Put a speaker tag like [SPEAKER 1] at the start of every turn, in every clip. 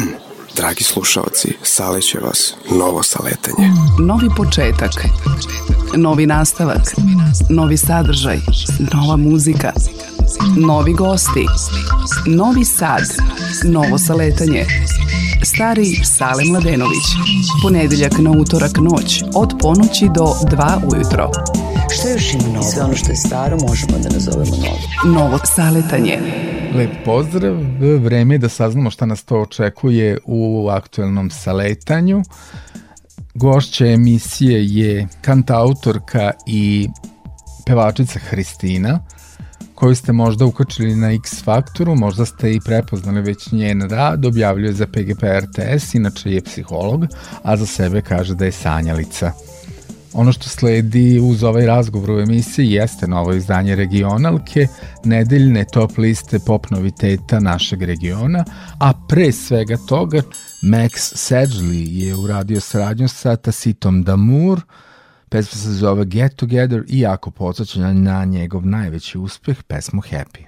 [SPEAKER 1] Dragi slušalci, saleće vas novo saletanje.
[SPEAKER 2] Novi početak, novi nastavak, novi sadržaj, nova muzika, novi gosti, novi sad, novo saletanje. Stari Sale Mladenović. Ponedeljak na utorak noć od ponoći do 2 ujutro.
[SPEAKER 3] Što još
[SPEAKER 2] ima novo?
[SPEAKER 4] sve ono što je staro možemo da nazovemo novo.
[SPEAKER 5] Novo saletanje. Lep pozdrav, vreme je da saznamo šta nas to očekuje u aktuelnom saletanju. Gošća emisije je kantautorka i pevačica Hristina, koju ste možda ukačili na X Faktoru, možda ste i prepoznali već njen rad, objavljuje za PGP RTS, inače je psiholog, a za sebe kaže da je sanjalica. Ono što sledi uz ovaj razgovor u emisiji jeste novo izdanje regionalke, nedeljne top liste pop noviteta našeg regiona, a pre svega toga Max Sedgley je uradio sradnju sa Tasitom Damur, pesma se zove Get Together i jako podsjeća na njegov najveći uspeh, pesmu Happy.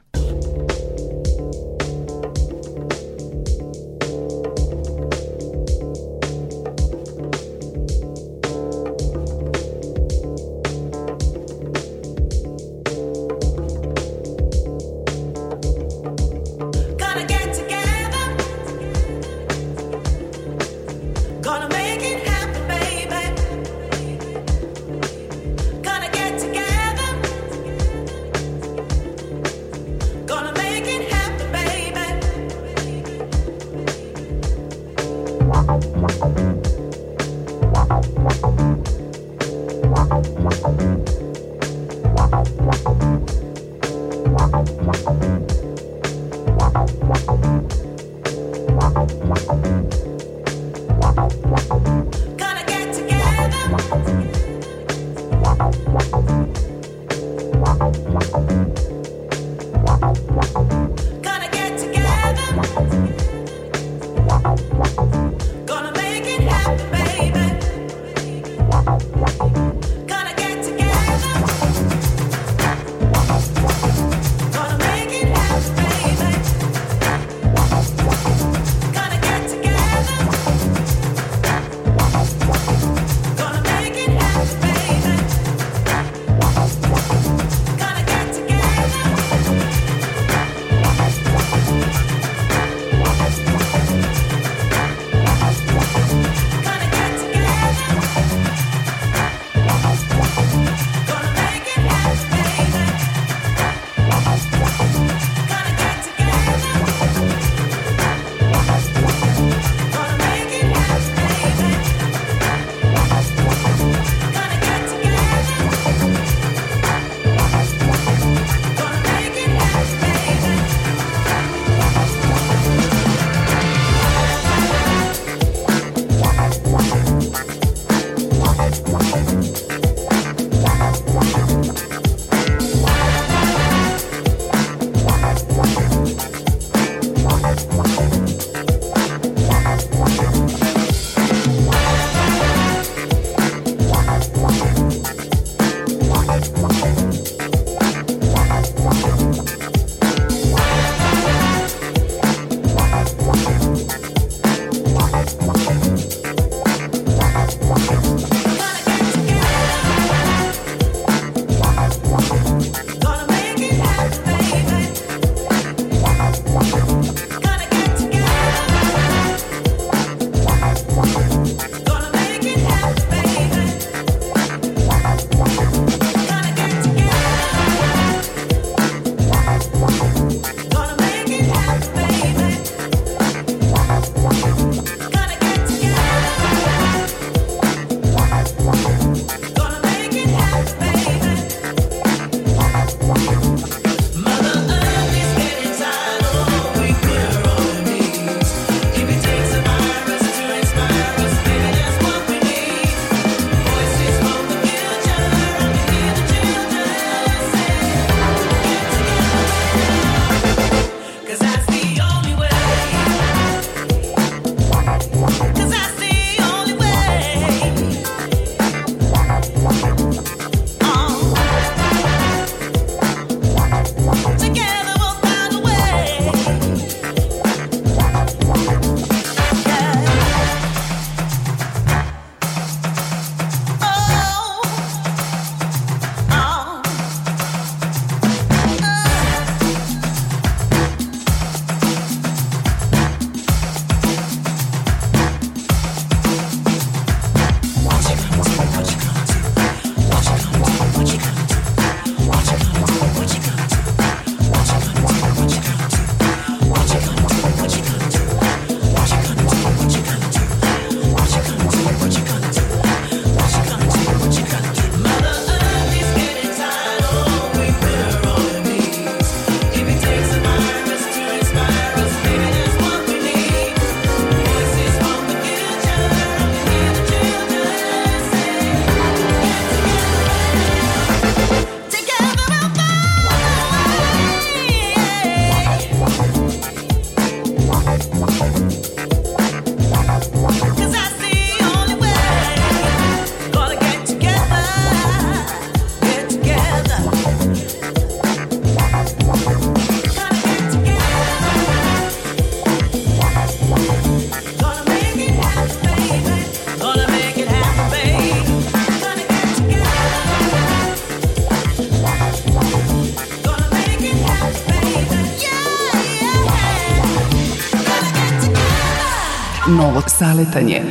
[SPEAKER 2] ovo saletanje.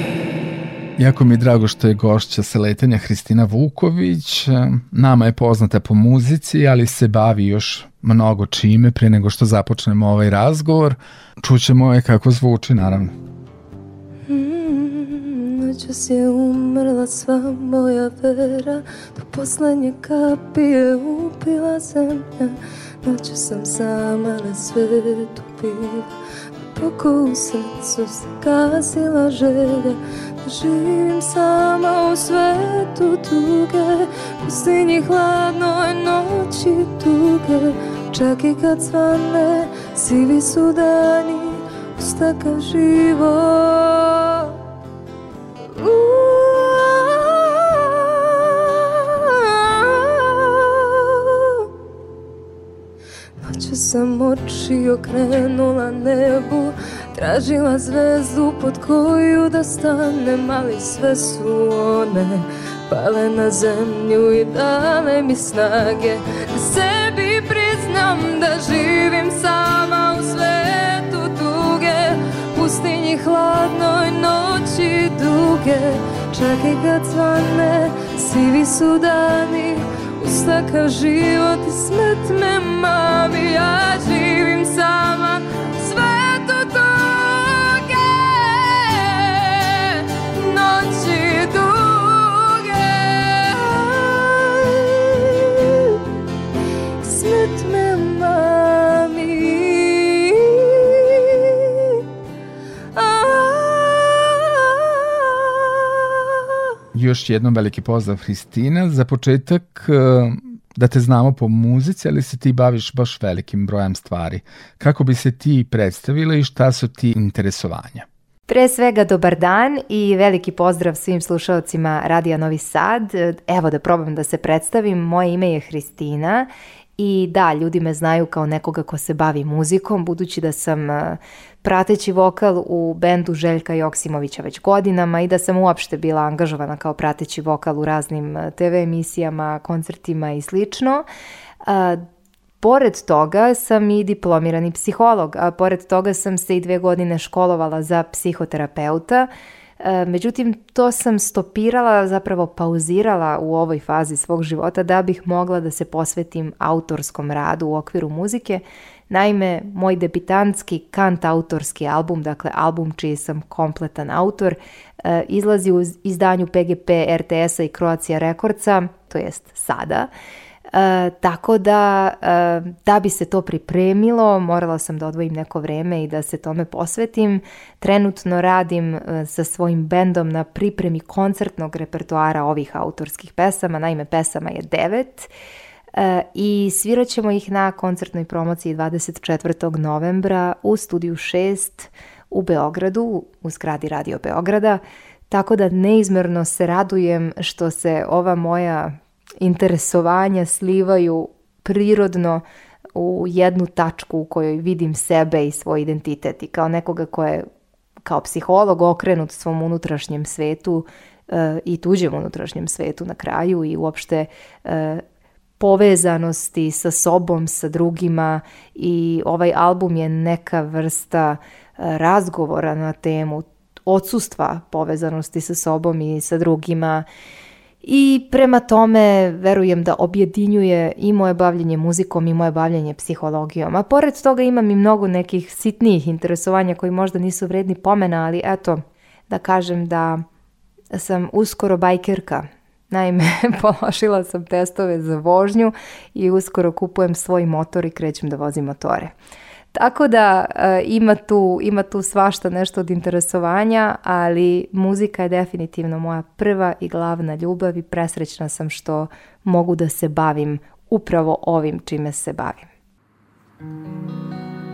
[SPEAKER 5] Jako mi je drago što je gošća seletanja Hristina Vuković. Nama je poznata po muzici, ali se bavi još mnogo čime pre nego što započnemo ovaj razgovor. Čućemo je kako zvuči, naravno.
[SPEAKER 6] Mm, noćas je umrla sva moja vera Do poslednje kapi je upila zemlja Noćas sam sama na svetu bila Kako u srcu se gasila želja Da živim sama u svetu tuge U sinji hladnoj noći tuge Čak i kad svane sivi su dani Uz takav život sam oči okrenula nebu Tražila zvezdu pod koju da stanem Ali sve su one pale na zemlju I dale mi snage da sebi priznam Da živim sama u svetu tuge Pustinji hladnoj noći duge Čak i kad svane sivi su dani Svaka život i smrt me mami, ja živim
[SPEAKER 5] još jednom veliki pozdrav Hristina. Za početak e, da te znamo po muzici, ali se ti baviš baš velikim brojem stvari. Kako bi se ti predstavila i šta su ti interesovanja?
[SPEAKER 6] Pre svega dobar dan i veliki pozdrav svim slušalcima Radija Novi Sad. Evo da probam da se predstavim, moje ime je Hristina i da, ljudi me znaju kao nekoga ko se bavi muzikom, budući da sam e, prateći vokal u bendu Željka Joksimovića već godinama i da sam uopšte bila angažovana kao prateći vokal u raznim eh, TV emisijama, koncertima i slično. Pored toga sam i diplomirani psiholog, a pored toga sam se i dve godine školovala za psihoterapeuta. E, međutim, to sam stopirala, zapravo pauzirala u ovoj fazi svog života da bih mogla da se posvetim autorskom radu u okviru muzike Naime, moj debitantski kant autorski album, dakle album čiji sam kompletan autor, e, izlazi u izdanju PGP RTS-a i Croatia Recordsa, to jest sada. E, tako da, e, da bi se to pripremilo, morala sam da odvojim neko vreme i da se tome posvetim. Trenutno radim e, sa svojim bendom na pripremi koncertnog repertoara ovih autorskih pesama, naime pesama je devet. E, E, i sviraćemo ih na koncertnoj promociji 24. novembra u studiju 6 u Beogradu, u zgradi Radio Beograda, tako da neizmerno se radujem što se ova moja interesovanja slivaju prirodno u jednu tačku u kojoj vidim sebe i svoj identitet i kao nekoga ko je kao psiholog okrenut svom unutrašnjem svetu e, i tuđem unutrašnjem svetu na kraju i uopšte e, povezanosti sa sobom, sa drugima i ovaj album je neka vrsta e, razgovora na temu odsustva povezanosti sa sobom i sa drugima i prema tome verujem da objedinjuje i moje bavljenje muzikom i moje bavljenje psihologijom. A pored toga imam i mnogo nekih sitnijih interesovanja koji možda nisu vredni pomena, ali eto, da kažem da sam uskoro bajkerka Naime, položila sam testove za vožnju i uskoro kupujem svoj motor i krećem da vozim motore. Tako da e, ima, tu, ima tu svašta nešto od interesovanja, ali muzika je definitivno moja prva i glavna ljubav i presrećna sam što mogu da se bavim upravo ovim čime se bavim. Thank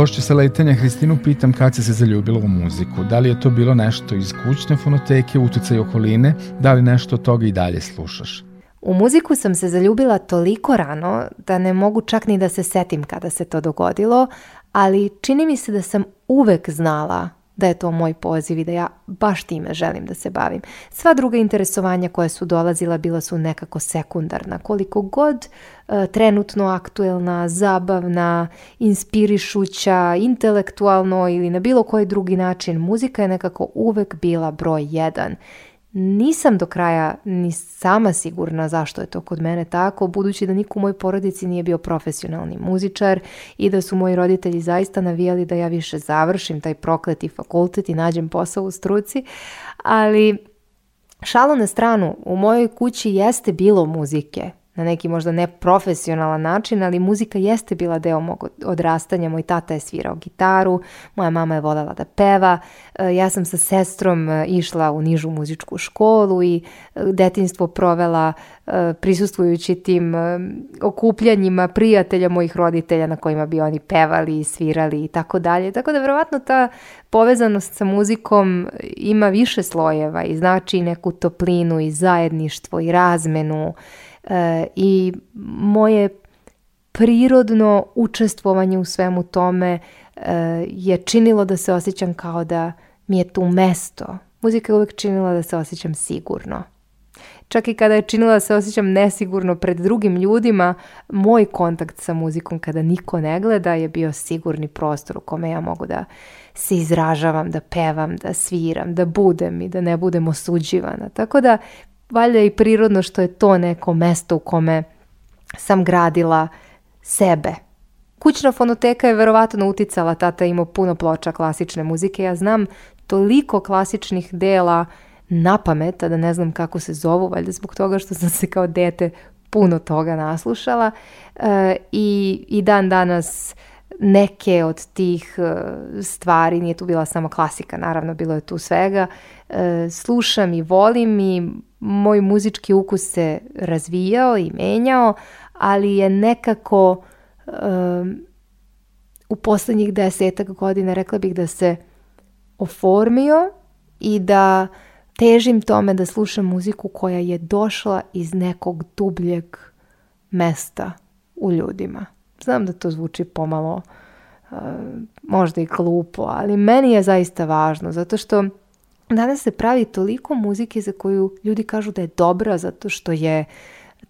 [SPEAKER 5] košću saletanja Hristinu pitam kad se se zaljubila u muziku. Da li je to bilo nešto iz kućne fonoteke, uticaj okoline, da li nešto od toga i dalje slušaš?
[SPEAKER 6] U muziku sam se zaljubila toliko rano da ne mogu čak ni da se setim kada se to dogodilo, ali čini mi se da sam uvek znala da je to moj poziv i da ja baš time želim da se bavim. Sva druga interesovanja koja su dolazila bila su nekako sekundarna. Koliko god e, trenutno aktuelna, zabavna, inspirišuća, intelektualno ili na bilo koji drugi način, muzika je nekako uvek bila broj jedan. Nisam do kraja ni sama sigurna zašto je to kod mene tako, budući da niko u mojoj porodici nije bio profesionalni muzičar i da su moji roditelji zaista navijali da ja više završim taj prokleti fakultet i nađem posao u struci, ali Šalo na stranu, u mojoj kući jeste bilo muzike, na neki možda neprofesionalan način, ali muzika jeste bila deo mog odrastanja. Moj tata je svirao gitaru, moja mama je voljela da peva, e, ja sam sa sestrom e, išla u nižu muzičku školu i e, detinstvo provela prisustvujući tim okupljanjima prijatelja mojih roditelja na kojima bi oni pevali i svirali i tako dalje. Tako da verovatno ta povezanost sa muzikom ima više slojeva i znači neku toplinu i zajedništvo i razmenu E, i moje prirodno učestvovanje u svemu tome e, je činilo da se osjećam kao da mi je tu mesto. Muzika je uvek činila da se osjećam sigurno. Čak i kada je činila da se osjećam nesigurno pred drugim ljudima, moj kontakt sa muzikom kada niko ne gleda je bio sigurni prostor u kome ja mogu da se izražavam, da pevam, da sviram, da budem i da ne budem osuđivana. Tako da valjda i prirodno što je to neko mesto u kome sam gradila sebe. Kućna fonoteka je verovatno uticala, tata je imao puno ploča klasične muzike, ja znam toliko klasičnih dela na pamet, a da ne znam kako se zovu, valjda zbog toga što sam se kao dete puno toga naslušala e, i, i dan danas neke od tih e, stvari, nije tu bila samo klasika, naravno bilo je tu svega, e, slušam i volim i moj muzički ukus se razvijao i menjao, ali je nekako um, u poslednjih desetak godina rekla bih da se oformio i da težim tome da slušam muziku koja je došla iz nekog dubljeg mesta u ljudima. Znam da to zvuči pomalo uh, možda i glupo, ali meni je zaista važno zato što Danas se pravi toliko muzike za koju ljudi kažu da je dobra zato što je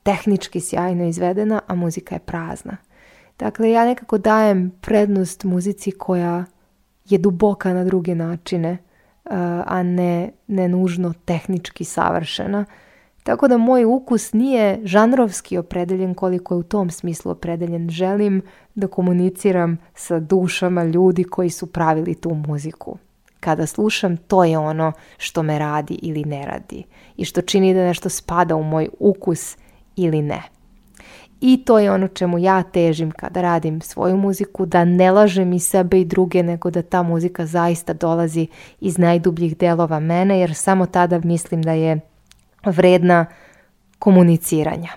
[SPEAKER 6] tehnički sjajno izvedena, a muzika je prazna. Dakle, ja nekako dajem prednost muzici koja je duboka na druge načine, eh, a ne, ne nužno tehnički savršena. Tako da moj ukus nije žanrovski opredeljen koliko je u tom smislu opredeljen. Želim da komuniciram sa dušama ljudi koji su pravili tu muziku kada slušam, to je ono što me radi ili ne radi i što čini da nešto spada u moj ukus ili ne. I to je ono čemu ja težim kada radim svoju muziku, da ne lažem i sebe i druge, nego da ta muzika zaista dolazi iz najdubljih delova mene, jer samo tada mislim da je vredna komuniciranja.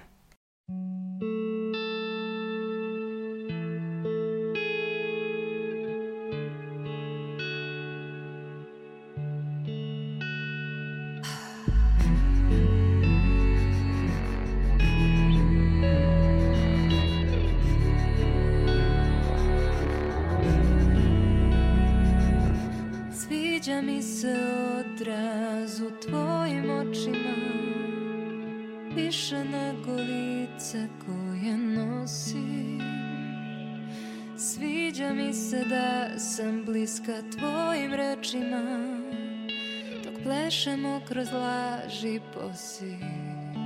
[SPEAKER 6] 波斯。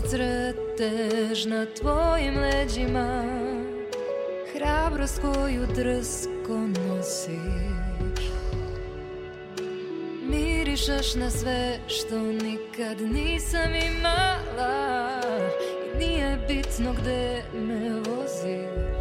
[SPEAKER 5] se crtež na tvojim leđima Hrabrost koju drsko nosiš Mirišaš na sve što nikad nisam imala I nije bitno gde me voziš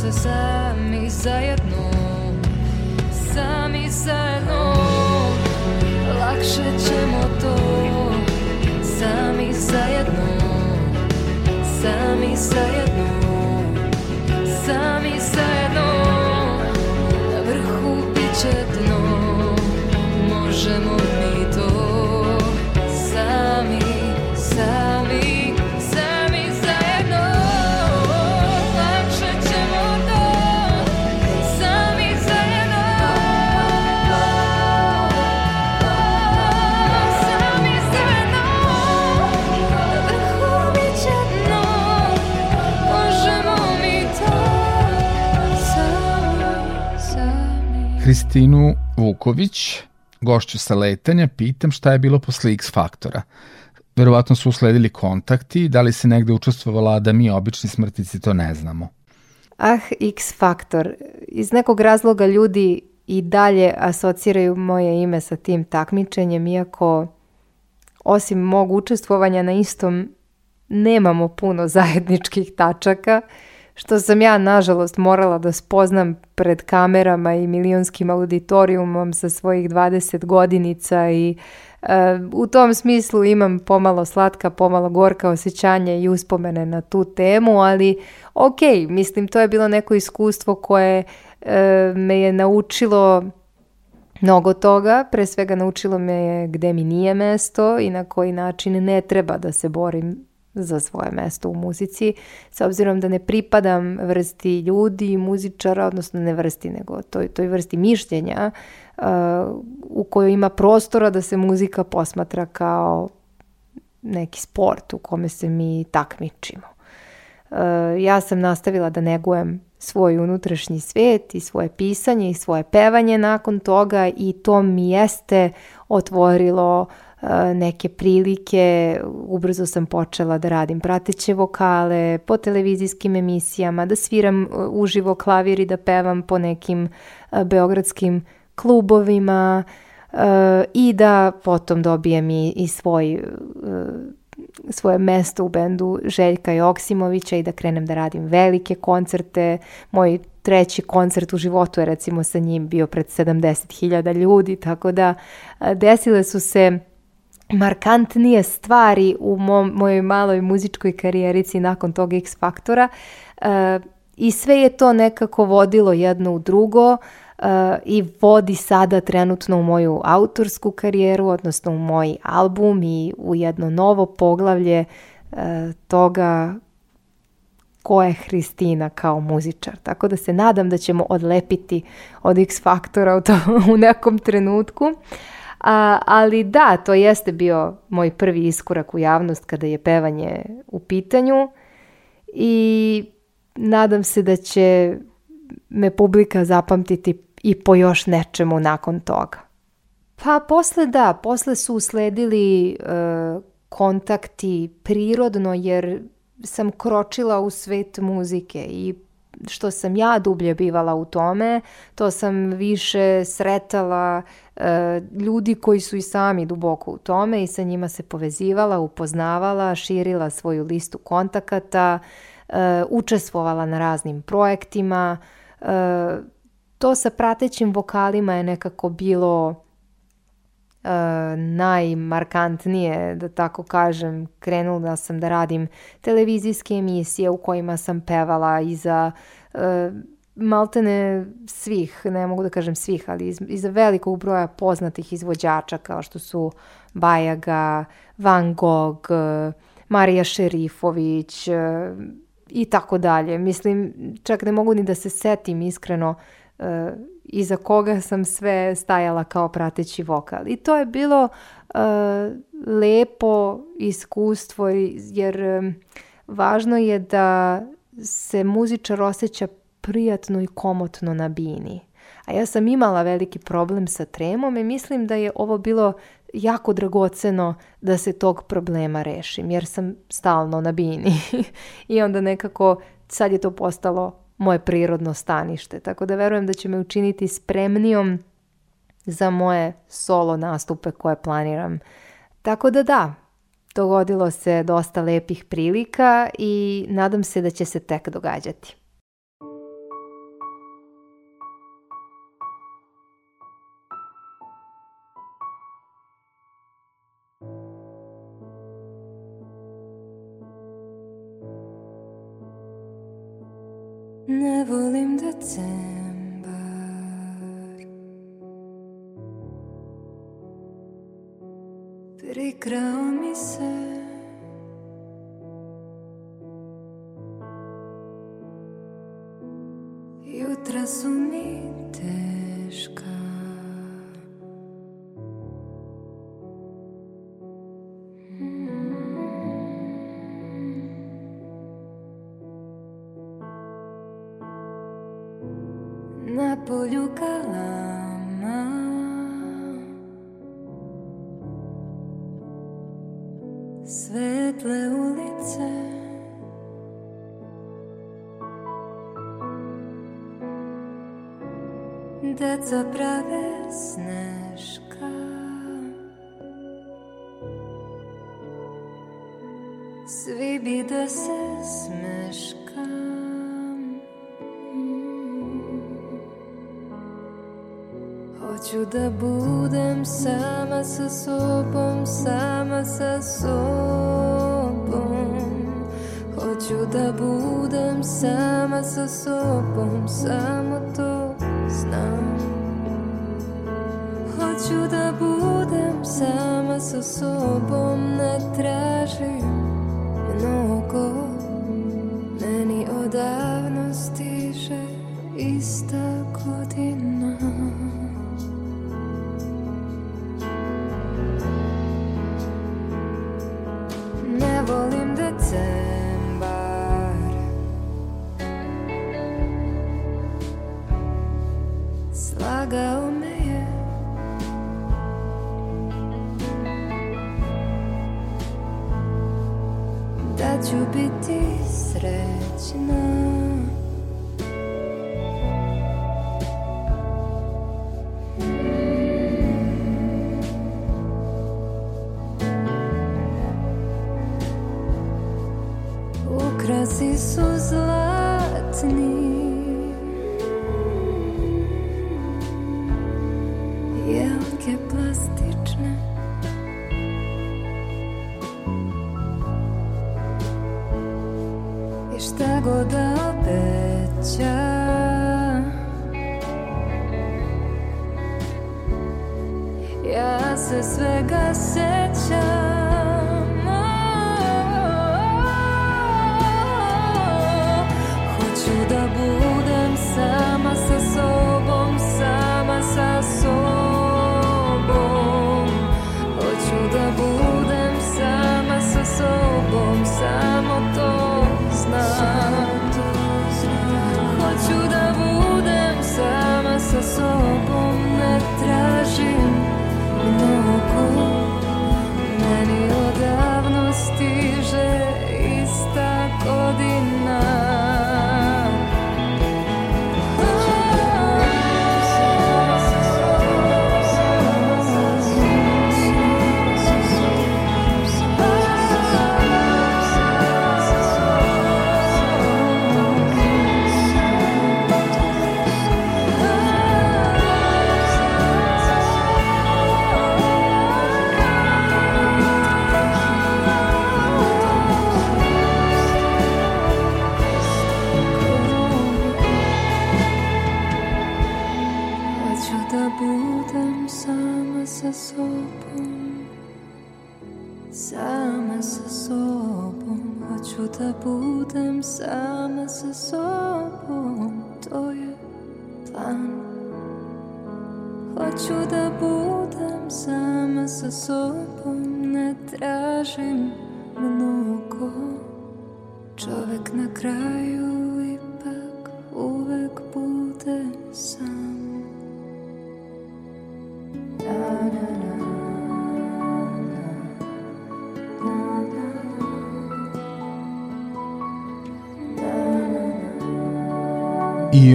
[SPEAKER 5] se sami zajedno Sami zajedno Lakše ćemo to Sami zajedno Sami zajedno Kristinu Vuković, gošću sa letanja, pitam šta je bilo posle X faktora. Verovatno su usledili kontakti, da li se negde učestvovala da mi obični smrtnici to ne znamo.
[SPEAKER 6] Ah, X faktor. Iz nekog razloga ljudi i dalje asociraju moje ime sa tim takmičenjem, iako osim mog učestvovanja na istom nemamo puno zajedničkih tačaka. Uh, što sam ja nažalost morala da spoznam pred kamerama i milionskim auditorijumom sa svojih 20 godinica i e, u tom smislu imam pomalo slatka, pomalo gorka osjećanja i uspomene na tu temu, ali ok, mislim to je bilo neko iskustvo koje e, me je naučilo mnogo toga, pre svega naučilo me je gde mi nije mesto i na koji način ne treba da se borim za svoje mesto u muzici, s obzirom da ne pripadam vrsti ljudi i muzičara, odnosno ne vrsti, nego toj, toj vrsti mišljenja uh, u kojoj ima prostora da se muzika posmatra kao neki sport u kome se mi takmičimo. Uh, ja sam nastavila da negujem svoj unutrašnji svet i svoje pisanje i svoje pevanje nakon toga i to mi jeste otvorilo uh, neke prilike, ubrzo sam počela da radim prateće vokale, po televizijskim emisijama, da sviram e, uživo klavir i da pevam po nekim e, beogradskim klubovima e, i da potom dobijem i, i svoj svoje mesto u bendu Željka Joksimovića i da krenem da radim velike koncerte. Moj treći koncert u životu je recimo sa njim bio pred 70.000 ljudi, tako da desile su se markantnije stvari u mom, mojoj maloj muzičkoj karijerici nakon tog X faktora e, i sve je to nekako vodilo jedno u drugo eh, i vodi sada trenutno u moju autorsku karijeru, odnosno u moj album i u jedno novo poglavlje eh, toga ko je Hristina kao muzičar. Tako da se nadam da ćemo odlepiti od X faktora u, to, u nekom trenutku. A, ali da, to jeste bio moj prvi iskorak u javnost kada je pevanje u pitanju i nadam se da će me publika zapamtiti i po još nečemu nakon toga. Pa posle da, posle su usledili e, kontakti prirodno jer sam kročila u svet muzike i što sam ja dublje bivala u tome, to sam više sretala e, ljudi koji su i sami duboko u tome i sa njima se povezivala, upoznavala, širila svoju listu kontakata, e, učestvovala na raznim projektima. E, to sa pratećim vokalima je nekako bilo Uh, najmarkantnije, da tako kažem, krenula da sam da radim televizijske emisije u kojima sam pevala i za uh, eh, maltene svih, ne mogu da kažem svih, ali iz, iza velikog broja poznatih izvođača kao što su Bajaga, Van Gogh, eh, Marija Šerifović uh, i tako dalje. Mislim, čak ne mogu ni da se setim iskreno uh, iza koga sam sve stajala kao prateći vokal. I to je bilo uh, lepo iskustvo jer um, važno je da se muzičar osjeća prijatno i komotno na bini. A ja sam imala veliki problem sa tremom i mislim da je ovo bilo jako dragoceno da se tog problema rešim jer sam stalno na bini i onda nekako sad je to postalo moje prirodno stanište. Tako da verujem da će me učiniti spremnijom za moje solo nastupe koje planiram. Tako da da, dogodilo se dosta lepih prilika i nadam se da će se tek događati. Ne volim decembar Prikrao mi se Jutra su mi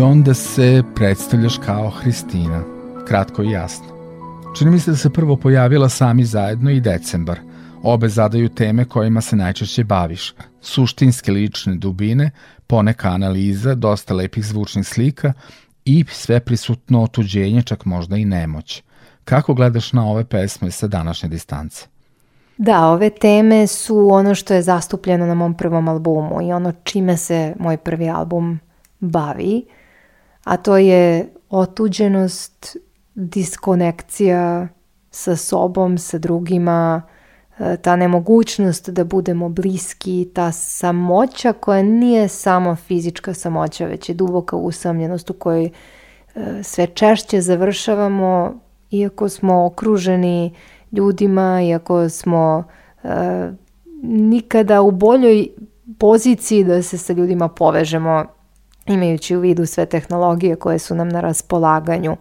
[SPEAKER 5] onda se predstavljaš kao Hristina. Kratko i jasno. Čini mi se da se prvo pojavila sami zajedno i decembar. Obe zadaju teme kojima se najčešće baviš. Suštinske lične dubine, poneka analiza, dosta lepih zvučnih slika i sve prisutno otuđenje, čak možda i nemoć. Kako gledaš na ove pesme sa današnje distance?
[SPEAKER 6] Da, ove teme su ono što je zastupljeno na mom prvom albumu i ono čime se moj prvi album bavi a to je otuđenost, diskonekcija sa sobom, sa drugima, e, ta nemogućnost da budemo bliski, ta samoća koja nije samo fizička samoća, već je duboka usamljenost u kojoj e, sve češće završavamo, iako smo okruženi ljudima, iako smo e, nikada u boljoj poziciji da se sa ljudima povežemo imajući u vidu sve tehnologije koje su nam na raspolaganju.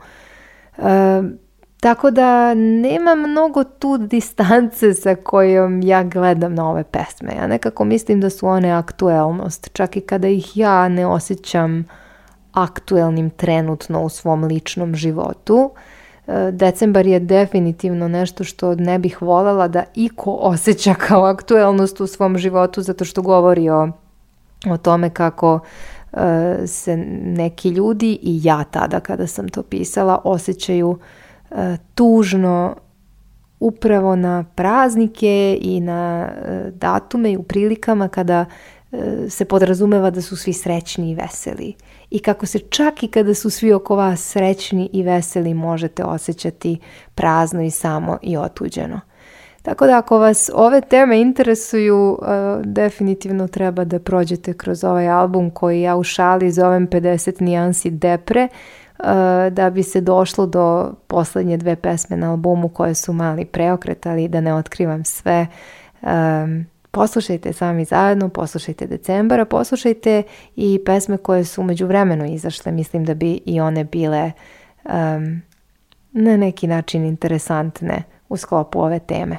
[SPEAKER 6] E, tako da nema mnogo tu distance sa kojom ja gledam na ove pesme. Ja nekako mislim da su one aktuelnost, čak i kada ih ja ne osjećam aktuelnim trenutno u svom ličnom životu. E, decembar je definitivno nešto što ne bih volela da iko osjeća kao aktuelnost u svom životu zato što govori o, o tome kako se neki ljudi i ja tada kada sam to pisala osjećaju e, tužno upravo na praznike i na e, datume i u prilikama kada e, se podrazumeva da su svi srećni i veseli. I kako se čak i kada su svi oko vas srećni i veseli možete osjećati prazno i samo i otuđeno. Tako da ako vas ove teme interesuju, uh, definitivno treba da prođete kroz ovaj album koji ja u šali zovem 50 nijansi depre, uh, da bi se došlo do poslednje dve pesme na albumu koje su mali preokret, ali da ne otkrivam sve. Um, poslušajte sami zajedno, poslušajte decembara, poslušajte i pesme koje su umeđu vremenu izašle. Mislim da bi i one bile um, na neki način interesantne u sklopu ove teme.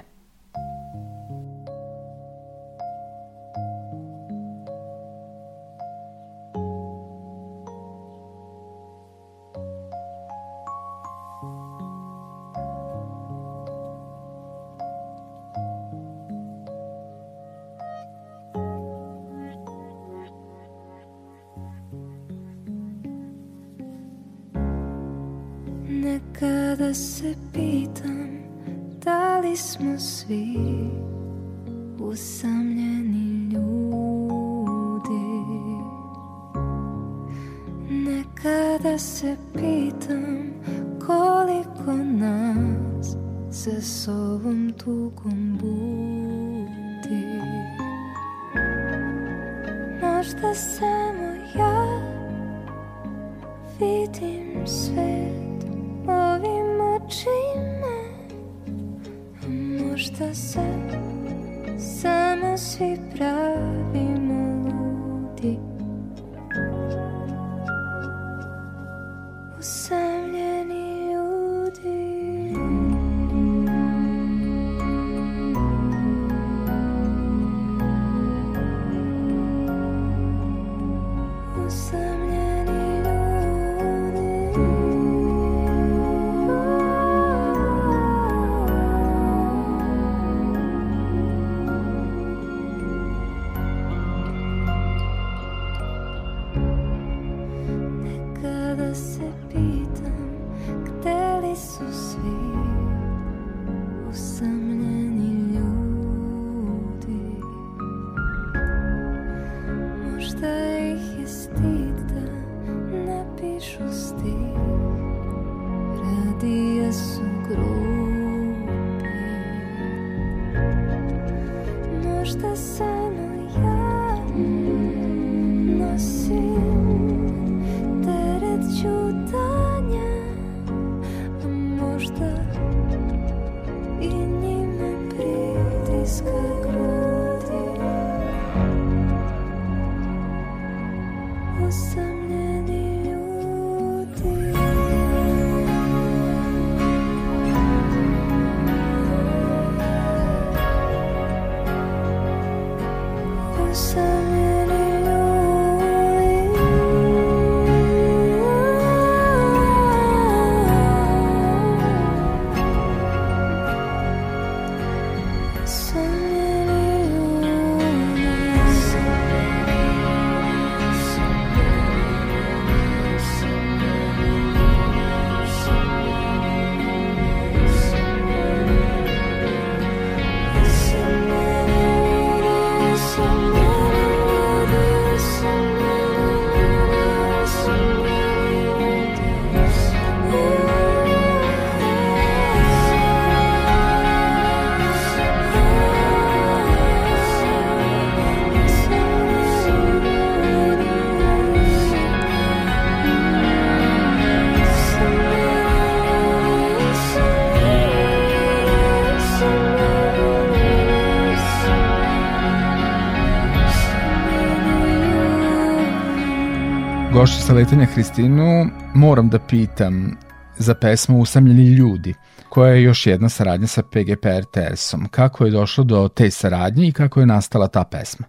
[SPEAKER 5] gošću sa letenja Hristinu moram da pitam za pesmu Usamljeni ljudi, koja je još jedna saradnja sa PGPR TS-om. Kako je došlo do te saradnje i kako je nastala ta pesma?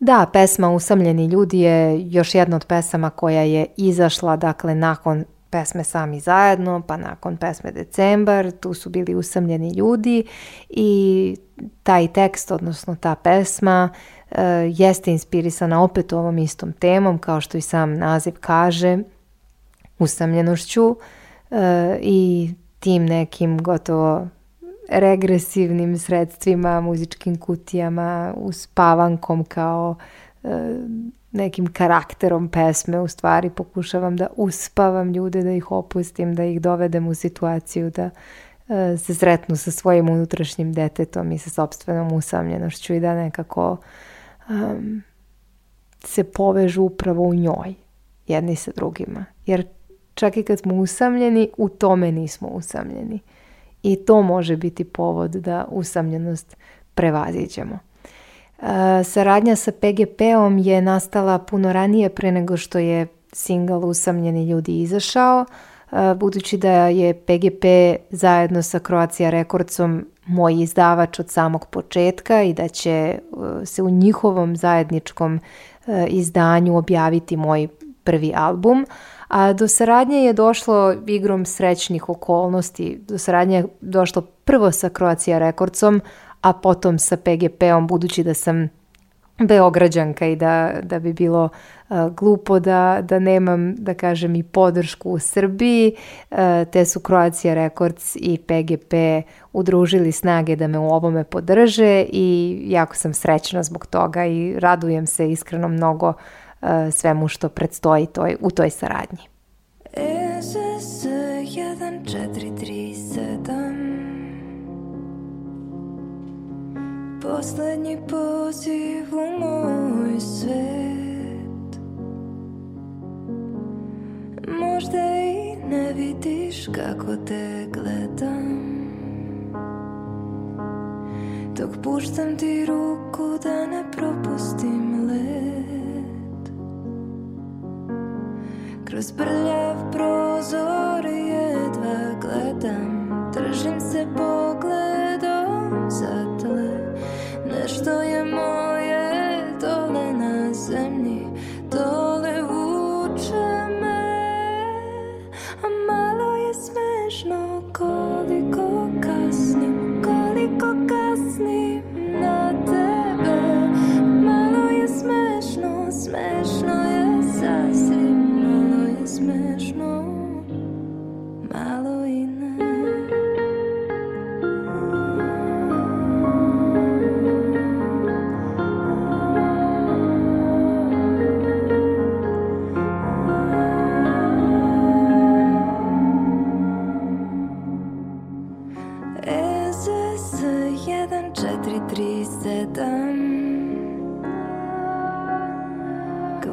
[SPEAKER 6] Da, pesma Usamljeni ljudi je još jedna od pesama koja je izašla dakle nakon pesme Sami zajedno, pa nakon pesme Decembar, tu su bili usamljeni ljudi i taj tekst, odnosno ta pesma, uh, jeste inspirisana opet ovom istom temom, kao što i sam naziv kaže, usamljenošću uh, i tim nekim gotovo regresivnim sredstvima, muzičkim kutijama, uspavankom kao e, nekim karakterom pesme u stvari pokušavam da uspavam ljude, da ih opustim, da ih dovedem u situaciju da e, se sretnu sa svojim unutrašnjim detetom i sa sobstvenom usamljenošću i da nekako um, se povežu upravo u njoj jedni sa drugima. Jer čak i kad smo usamljeni, u tome nismo usamljeni. I to može biti povod da usamljenost prevaziđemo. Saradnja sa PGP-om je nastala puno ranije pre nego što je singal Usamljeni ljudi izašao, budući da je PGP zajedno sa Croatia Recordsom moj izdavač od samog početka i da će se u njihovom zajedničkom e, izdanju objaviti moj prvi album. A do saradnje je došlo igrom srećnih okolnosti. Do saradnje je došlo prvo sa Croatia Recordsom, a potom sa PGP-om, budući da sam Beograđanka i da, da bi bilo uh, glupo da, da nemam, da kažem, i podršku u Srbiji, uh, te su Croatia Records i PGP udružili snage da me u ovome podrže i jako sam srećna zbog toga i radujem se iskreno mnogo uh, svemu što predstoji toj, u toj saradnji.
[SPEAKER 7] EŽS 1437 poslednji poziv u moj svet Možda i ne vidiš kako te gledam Dok puštam ti ruku da ne propustim let Kroz prljav prozor jedva gledam Držim se pogledom za stoję moc.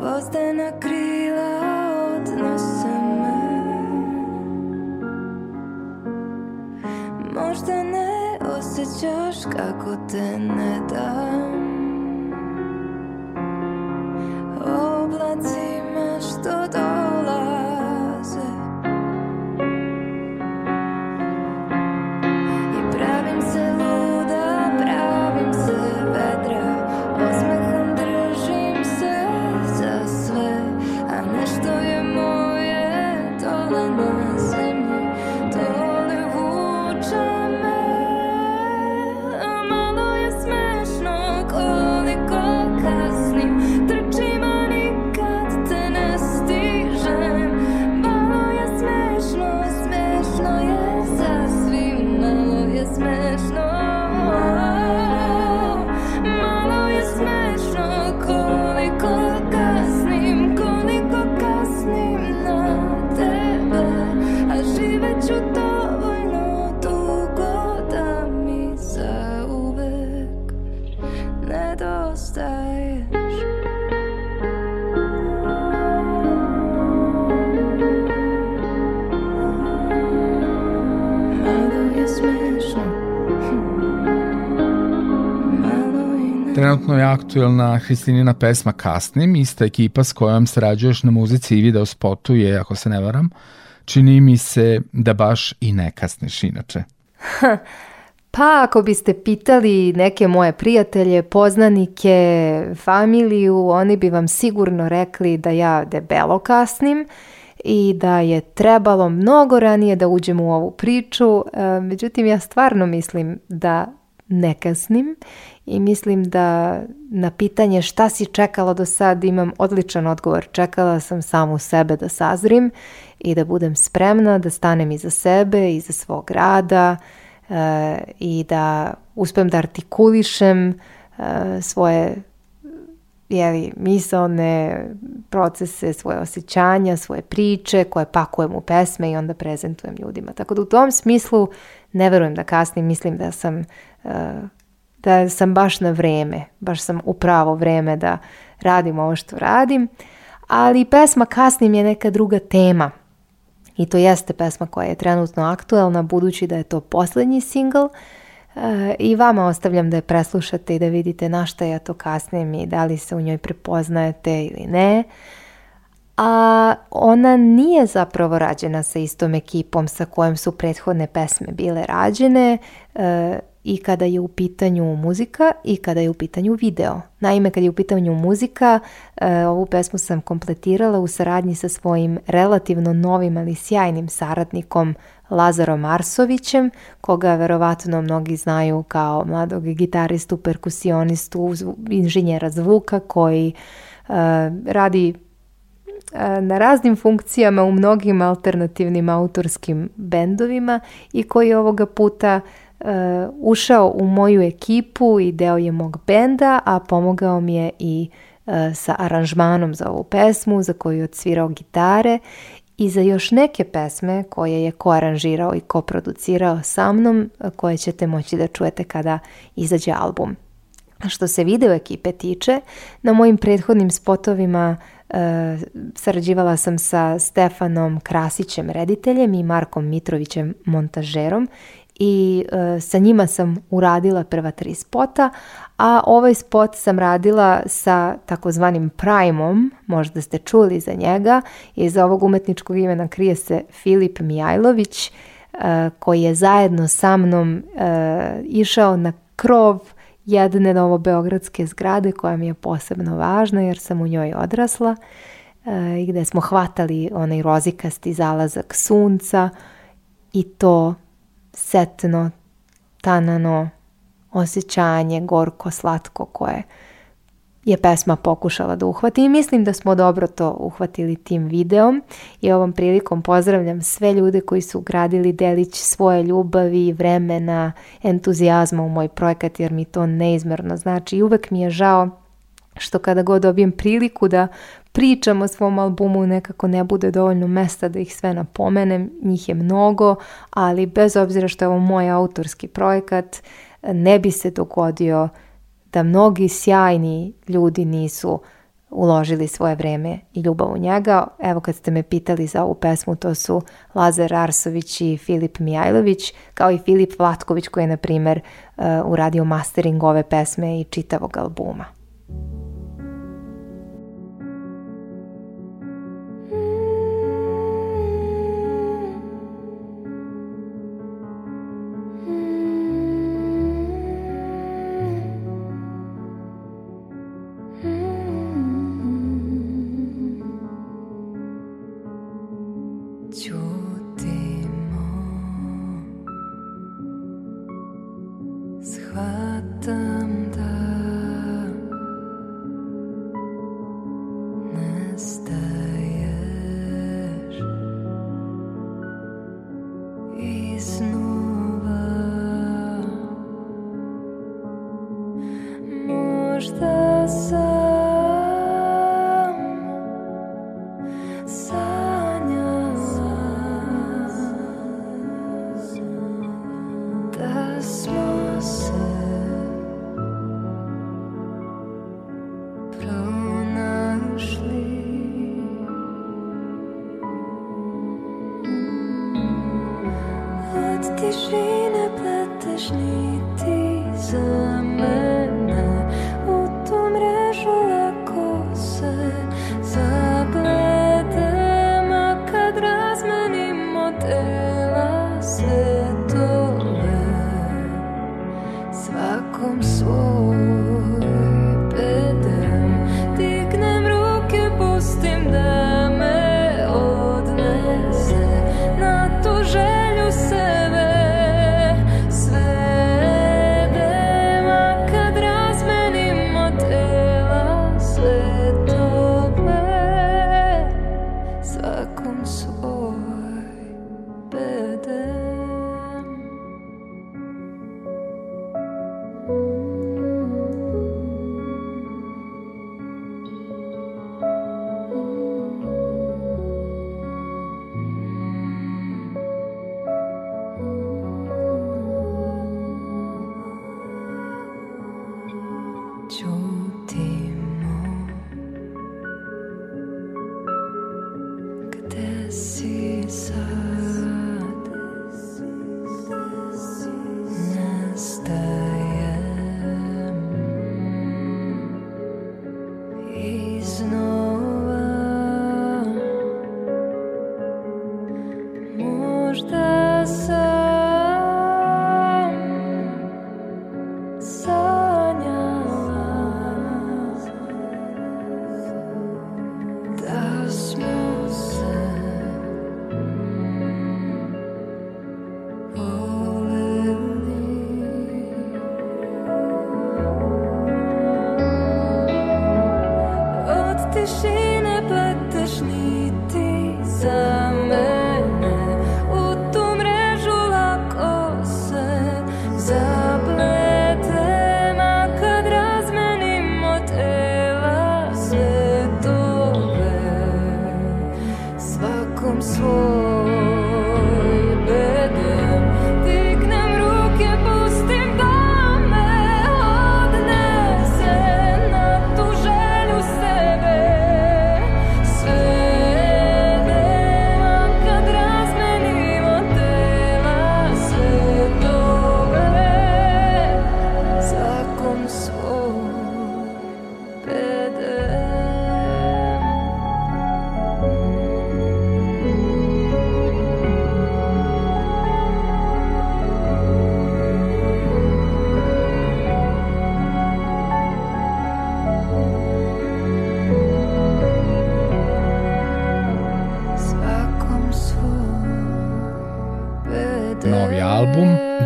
[SPEAKER 7] vozdena krila odnose me Možda ne osjećaš kako te ne dam
[SPEAKER 5] trenutno je aktuelna Hristinina pesma Kasnim, ista ekipa s kojom srađuješ na muzici i video da spotu je, ako se ne varam, čini mi se da baš i ne kasniš inače.
[SPEAKER 6] Pa ako biste pitali neke moje prijatelje, poznanike, familiju, oni bi vam sigurno rekli da ja debelo kasnim i da je trebalo mnogo ranije da uđem u ovu priču. E, međutim, ja stvarno mislim da ne kasnim i mislim da na pitanje šta si čekala do sad imam odličan odgovor. Čekala sam samu sebe da sazrim i da budem spremna, da stanem iza sebe, iza svog rada e, i da uspem da artikulišem e, svoje jeli, misalne procese, svoje osjećanja, svoje priče koje pakujem u pesme i onda prezentujem ljudima. Tako da u tom smislu ne verujem da kasnim, mislim da sam da sam baš na vreme, baš sam u pravo vreme da radim ovo što radim, ali pesma Kasnim je neka druga tema i to jeste pesma koja je trenutno aktuelna budući da je to posljednji single eh, i vama ostavljam da je preslušate i da vidite na šta ja to kasnim i da li se u njoj prepoznajete ili ne. A ona nije zapravo rađena sa istom ekipom sa kojom su prethodne pesme bile rađene. Eh, i kada je u pitanju muzika i kada je u pitanju video. Naime, kada je u pitanju muzika, e, ovu pesmu sam kompletirala u saradnji sa svojim relativno novim ali sjajnim saradnikom Lazarom Arsovićem, koga verovatno mnogi znaju kao mladog gitaristu, perkusionistu, inženjera zvuka koji e, radi e, na raznim funkcijama u mnogim alternativnim autorskim bendovima i koji ovoga puta uh, uh, ušao u moju ekipu i deo je mog benda, a pomogao mi je i uh, sa aranžmanom za ovu pesmu za koju je odsvirao gitare i za još neke pesme koje je koaranžirao i koproducirao sa mnom, uh, koje ćete moći da čujete kada izađe album. A što se video ekipe tiče, na mojim prethodnim spotovima e, sarađivala sam sa Stefanom Krasićem rediteljem i Markom Mitrovićem montažerom i e, sa njima sam uradila prva tri spota, a ovaj spot sam radila sa takozvanim Primom, možda ste čuli za njega, iz ovog umetničkog imena krije se Filip Mijajlović, e, koji je zajedno sa mnom e, išao na krov jedne novobeogradske zgrade koja mi je posebno važna jer sam u njoj odrasla e, i gde smo hvatali onaj rozikasti zalazak sunca i to setno, tanano osjećanje, gorko, slatko koje je pesma pokušala da uhvati i mislim da smo dobro to uhvatili tim videom i ovom prilikom pozdravljam sve ljude koji su ugradili delić svoje ljubavi, vremena, entuzijazma u moj projekat jer mi to neizmerno znači i uvek mi je žao što kada god dobijem priliku da pričam o svom albumu nekako ne bude dovoljno mesta da ih sve napomenem, njih je mnogo, ali bez obzira što je ovo moj autorski projekat, ne bi se dogodio da mnogi sjajni ljudi nisu uložili svoje vreme i ljubav u njega. Evo kad ste me pitali za ovu pesmu, to su Lazar Arsović i Filip Mijajlović, kao i Filip Vlatković koji je, na primer, uh, uradio mastering ove pesme i čitavog albuma.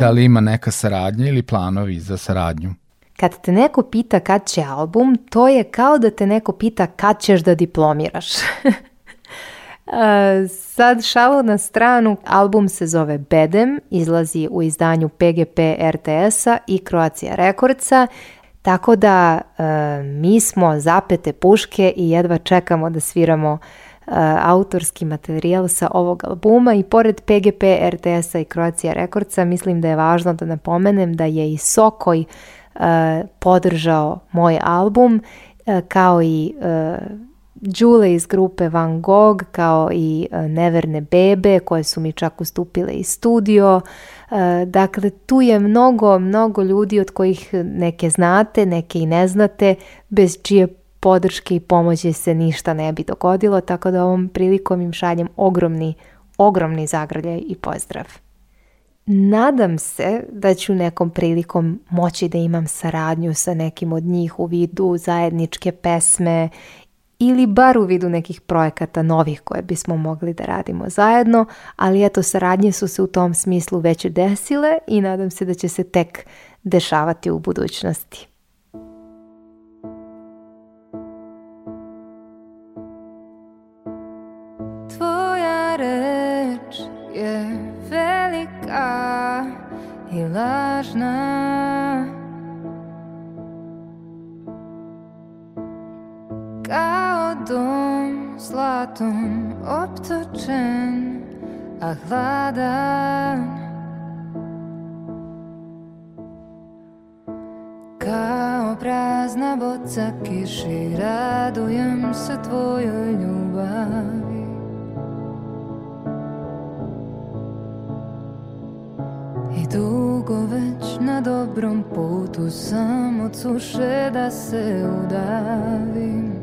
[SPEAKER 5] da li ima neka saradnja ili planovi za saradnju?
[SPEAKER 6] Kad te neko pita kad će album, to je kao da te neko pita kad ćeš da diplomiraš. E, sad šalu na stranu, album se zove Bedem, izlazi u izdanju PGP RTS-a i Croatia Recordsa, tako da e, mi smo zapete puške i jedva čekamo da sviramo uh, Eh, autorski materijal sa ovog albuma i pored PGP, RTS-a i Croatia Recordsa mislim da je važno da napomenem da je i Sokoj uh, podržao moj album eh, kao i Đule iz grupe Van Gogh kao i Neverne Bebe koje su mi čak ustupile i studio. Dakle, tu je mnogo, mnogo ljudi od kojih neke znate, neke i ne znate, bez čije podrške i pomoći se ništa ne bi dogodilo, tako da ovom prilikom im šaljem ogromni, ogromni zagrljaj i pozdrav. Nadam se da ću nekom prilikom moći da imam saradnju sa nekim od njih u vidu zajedničke pesme ili bar u vidu nekih projekata novih koje bismo mogli da radimo zajedno, ali eto saradnje su se u tom smislu već desile i nadam se da će se tek dešavati u budućnosti. lažna
[SPEAKER 7] Kao dom zlatom optočen A hladan Kao prazna boca kiši Radujem se tvojoj ljubav na dobrom putu Samo od da se udavim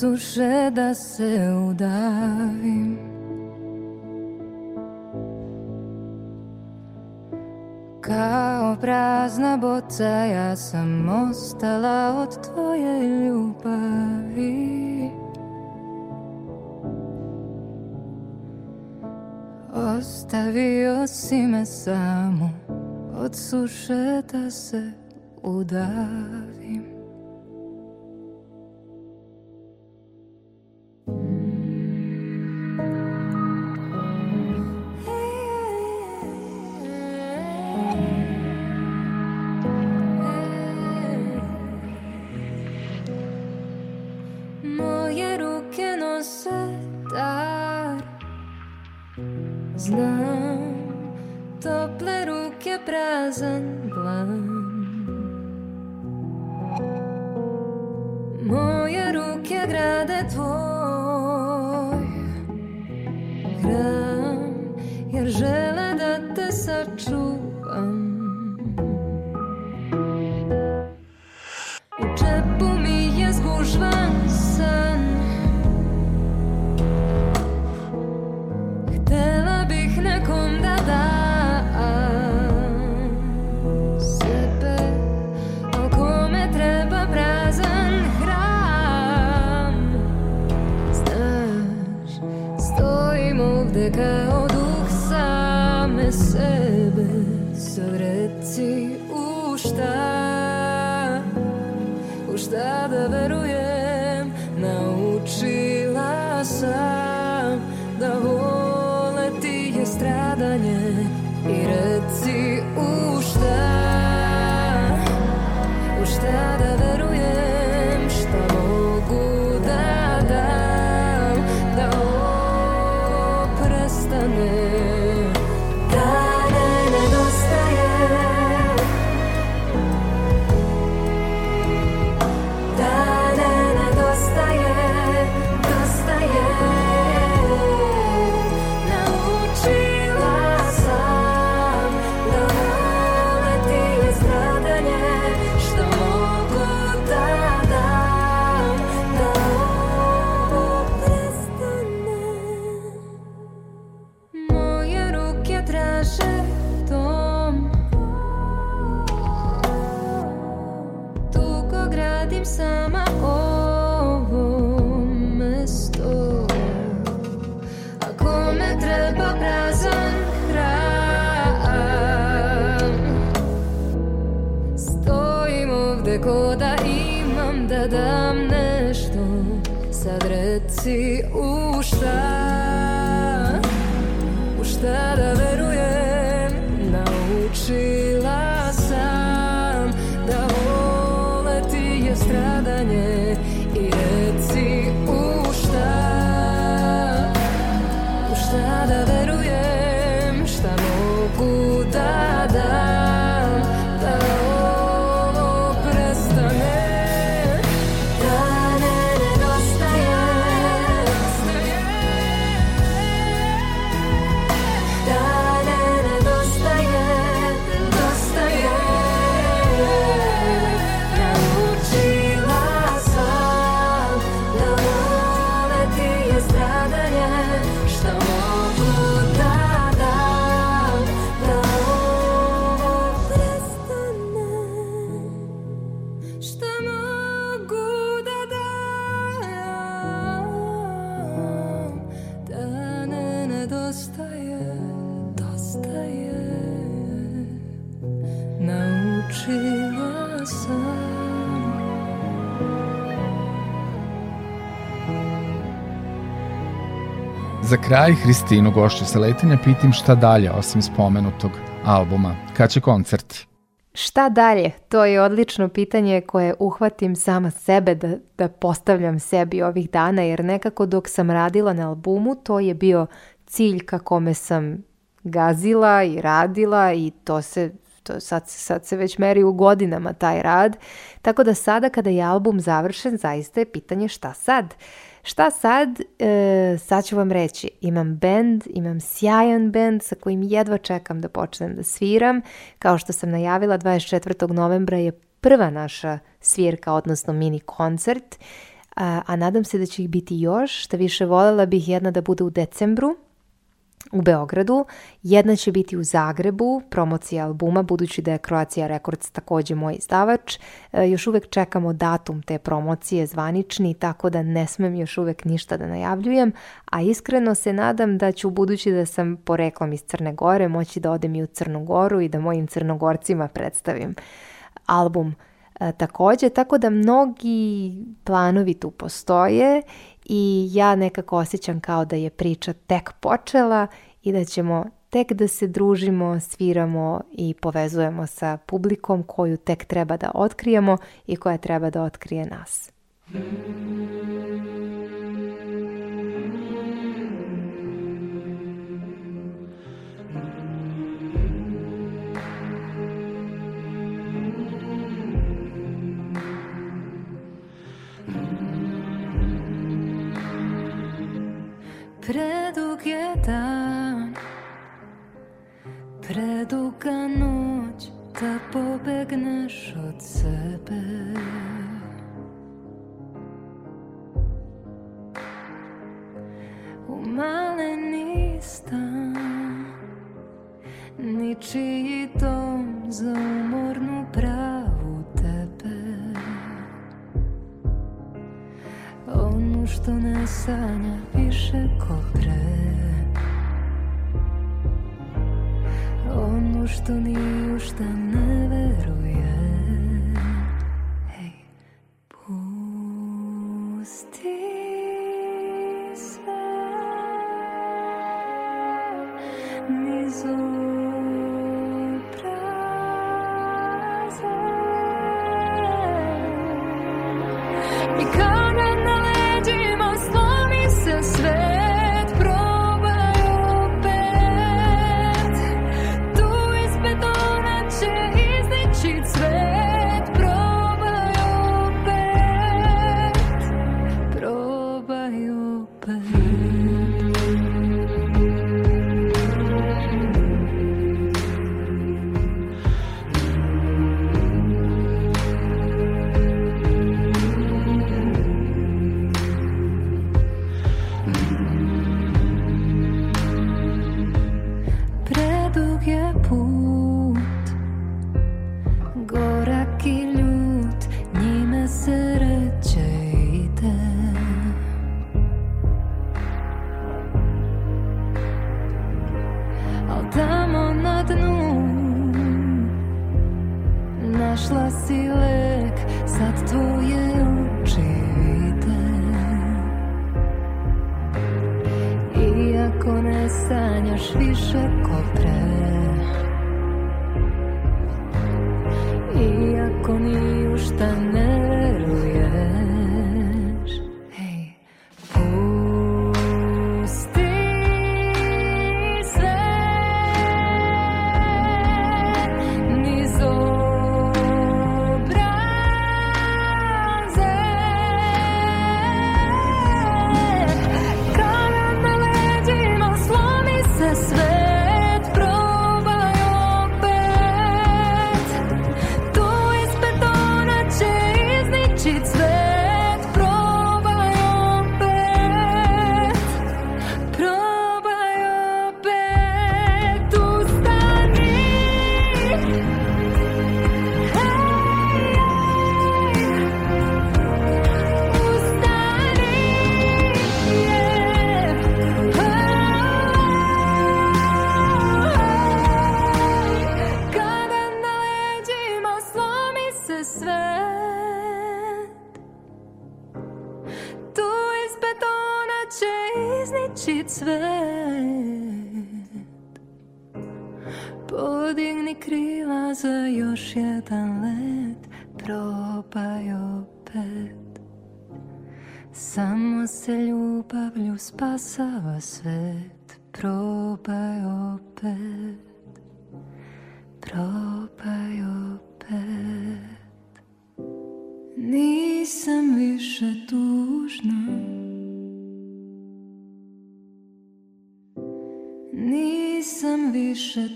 [SPEAKER 7] suše da se udavim Kao prazna boca ja sam ostala od tvoje ljubavi Ostavio si me samo od suše da se udavim Za kraj Hristinu gošću sa letenja pitim šta dalje osim spomenutog albuma. Kad će koncerti?
[SPEAKER 6] Šta dalje? To je odlično pitanje koje uhvatim sama sebe da, da postavljam sebi ovih dana jer nekako dok sam radila na albumu to je bio cilj ka kome sam gazila i radila i to se to sad, sad se već meri u godinama taj rad. Tako da sada kada je album završen zaista je pitanje šta sad? Uh, Šta sad? E, sad ću vam reći. Imam bend, imam sjajan bend sa kojim jedva čekam da počnem da sviram. Kao što sam najavila, 24. novembra je prva naša svirka, odnosno mini koncert, a, a nadam se da će ih biti još, što više volela bih jedna da bude u decembru, u Beogradu, jedna će biti u Zagrebu, promocija albuma, budući da je Croatia Records takođe moj izdavač. E, još uvek čekamo datum te promocije zvanični, tako da ne smem još uvek ništa da najavljujem, a iskreno se nadam da ću, budući da sam poreklom iz Crne Gore, moći da odem i u Crnu Goru i da mojim crnogorcima predstavim album e, takođe, tako da mnogi planovi tu postoje i ja nekako osjećam kao da je priča tek počela i da ćemo tek da se družimo, sviramo i povezujemo sa publikom koju tek treba da otkrijemo i koja treba da otkrije nas. Thank you. Predug je Preduga noć Da pobegneš od sebe U maleni stan Ničiji dom Za umornu pravu Onu što ne sanja više ko pre Onu što ni u šta ne veruje
[SPEAKER 7] nosi lek, sad to je učite. Iako ne sanjaš više ko pre, iako nije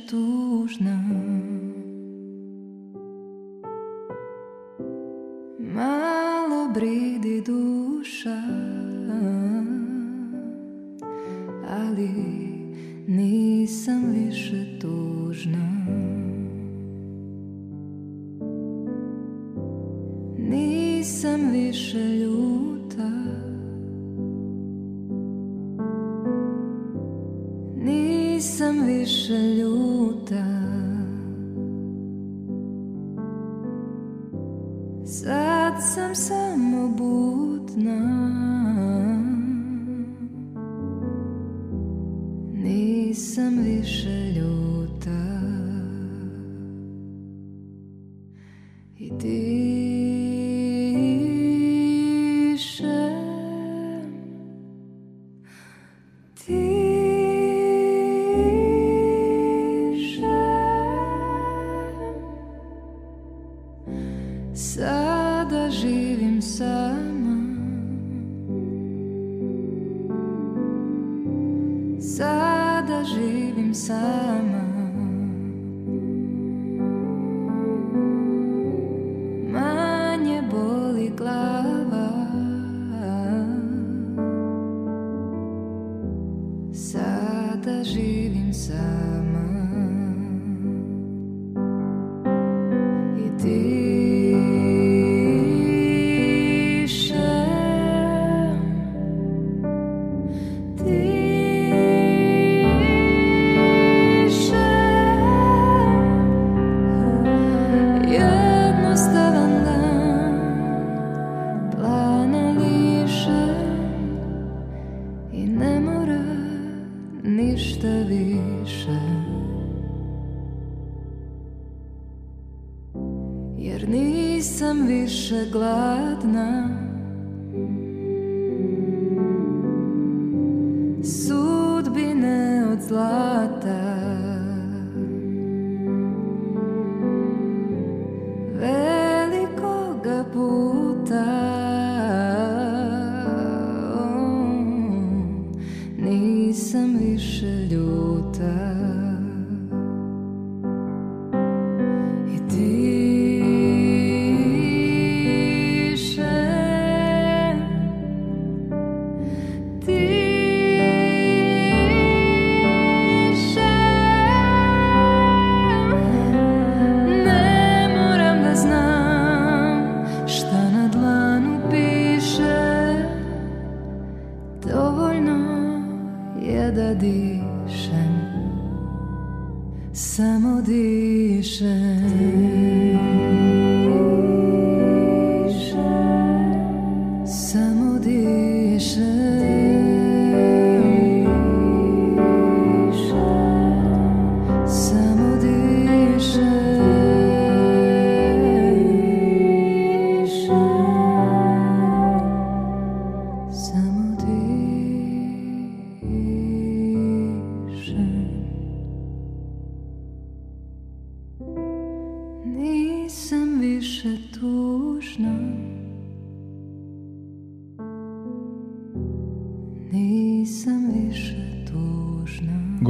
[SPEAKER 7] тужно.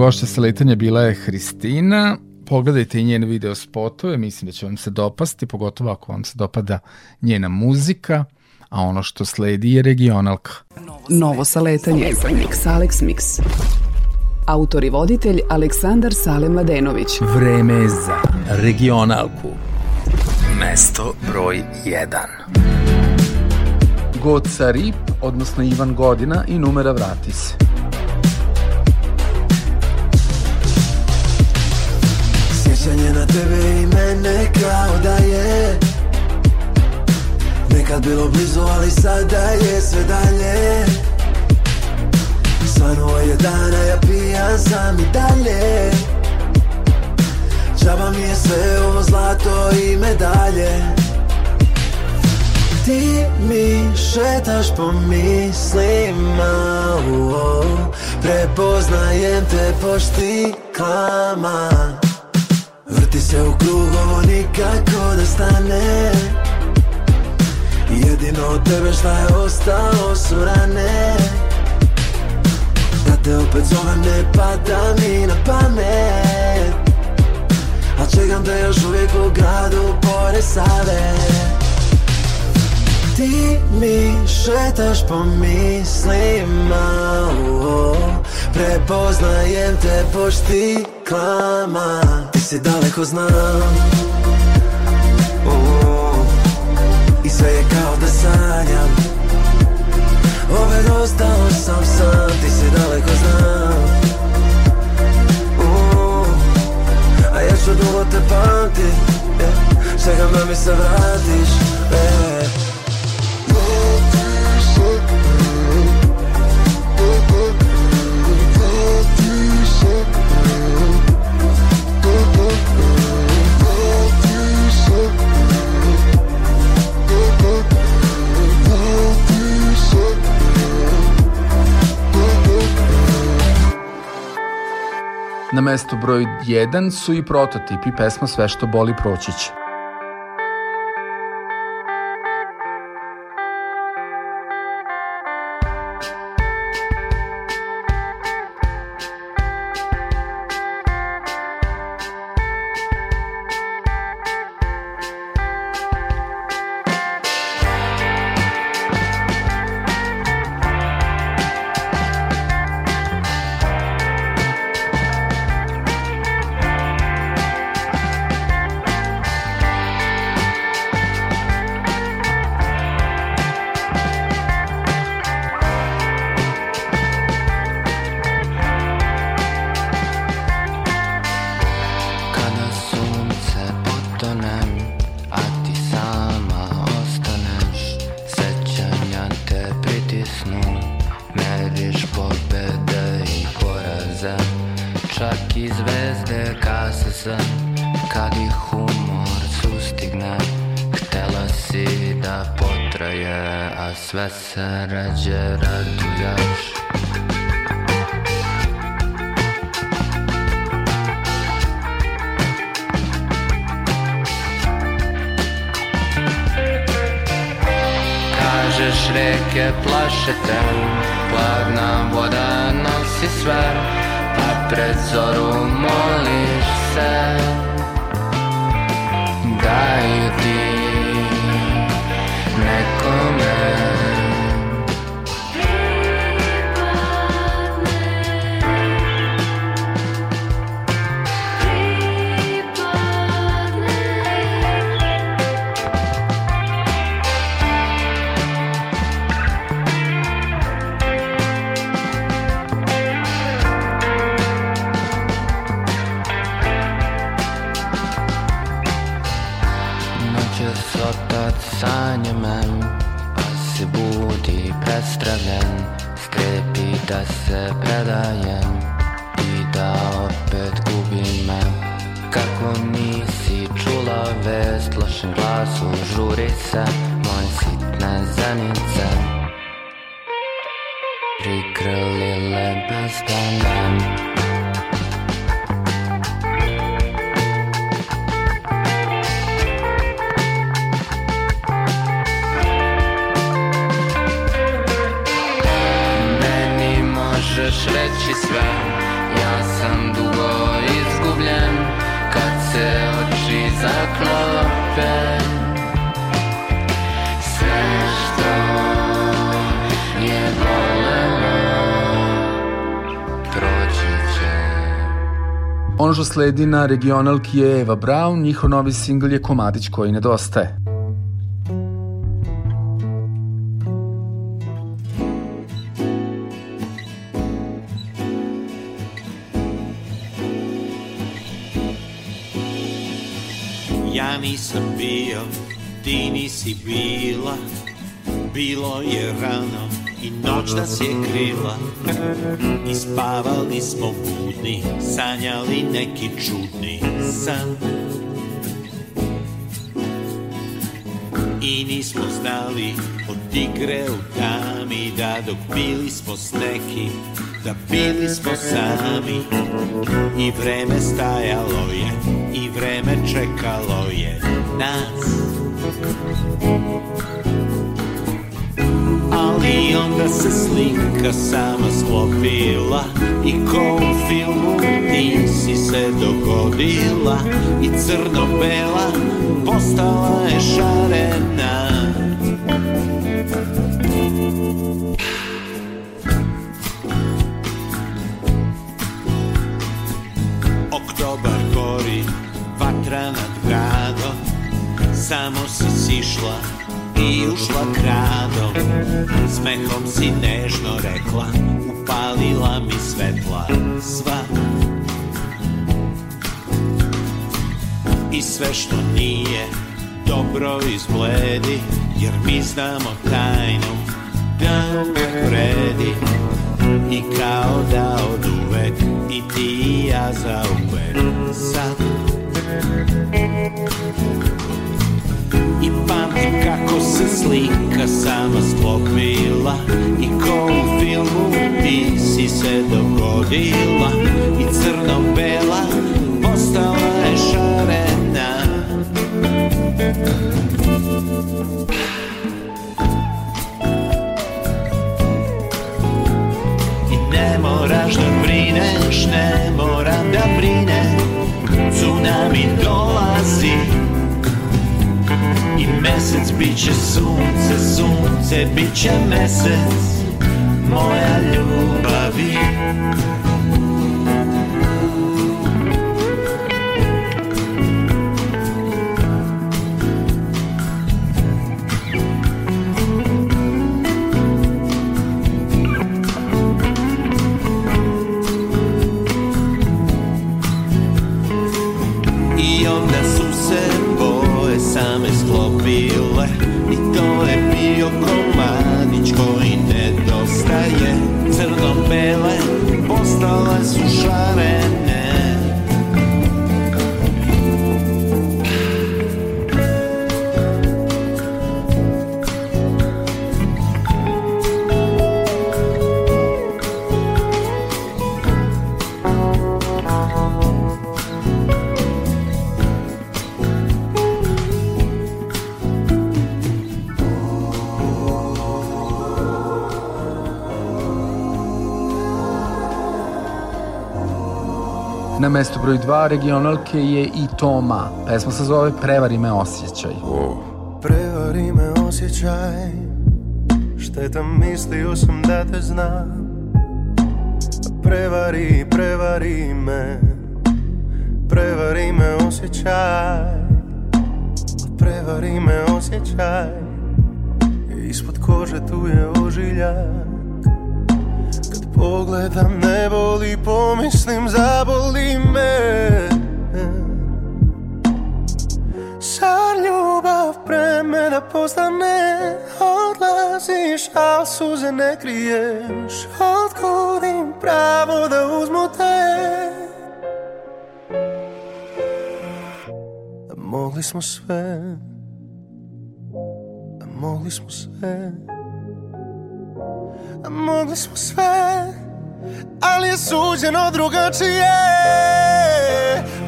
[SPEAKER 7] gošća Sletanja bila je Hristina. Pogledajte i njen video spotove, mislim da će vam se dopasti, pogotovo ako vam se dopada njena muzika, a ono što sledi je regionalka.
[SPEAKER 6] Novo saletanje. Mix, Alex Mix. Autor i voditelj Aleksandar Sale Mladenović.
[SPEAKER 7] Vreme je za regionalku. Mesto broj 1. Goca Rip, odnosno Ivan Godina i numera Vrati se.
[SPEAKER 8] Sjećanje na tebe i mene kao da je Nekad bilo blizu, ali sada je sve dalje Svanuo je dana, ja pijan sam i dalje Džaba mi je sve ovo zlato i medalje Ti mi šetaš po mislima uh -oh. Prepoznajem te po štiklama Vrti se u krug, ovo nikako da stane Jedino od tebe šta je ostalo su rane Da te opet zovem ne pada mi na pamet A čekam te da još uvijek u gradu pored Save Ti mi šetaš po mislima oh, Prepoznajem te po štiklama Ti si daleko znam oh, I sve je kao da sanjam Opet ostao sam sam Ti si daleko znam oh, A ja ću dugo te pamtit yeah. Čekam da mi se vratiš yeah.
[SPEAKER 9] Na mesto broj 1 su i prototipi pesma Sve što boli proći će. sledi na regionalki je Eva Brown, njihov novi singl je komadić koji nedostaje. Ja
[SPEAKER 10] nisam bio, ti nisi bila, bilo je rano, i noć nas je krila I spavali smo budni, sanjali neki čudni san I nismo znali od igre u tami Da dok bili smo s nekim, da bili smo sami I vreme stajalo je, i vreme čekalo je nas Thank you ali onda se slika sama sklopila i ko u filmu ti si se dogodila i crno-bela postala je šarena Oktobar gori, vatra nad gradom samo si sišla si ušla kradom Smehom si nežno rekla Upalila mi svetla sva I sve što nije dobro izbledi Jer mi znamo tajnu da uvek vredi I kao da od uvek i ti i ja za uvek sad I pamti kako se slika sama spokvila I ko u filmu ti si se dogodila I crno-bela postala je šarena ne moraš da brineš, ne moram da brinem Tsunami dolazi I mesec bit će sunce, sunce bit će mesec Moja ljubavi
[SPEAKER 9] broj 2 regionalke je i Toma. Pesma se zove Prevari me osjećaj. Oh.
[SPEAKER 11] Prevari me osjećaj Šteta mislio sam da te znam Prevari, prevari me Prevari me osjećaj Prevari me osjećaj Ispod kože tu je ožiljak pogledam nebo i Pomislim zaboli me Sar ljubav pre mene da postane Odlaziš, al suze ne kriješ Odkudim pravo da uzmu te Mogli smo sve Mogli smo sve Mogli smo sve Ali je suđeno drugačije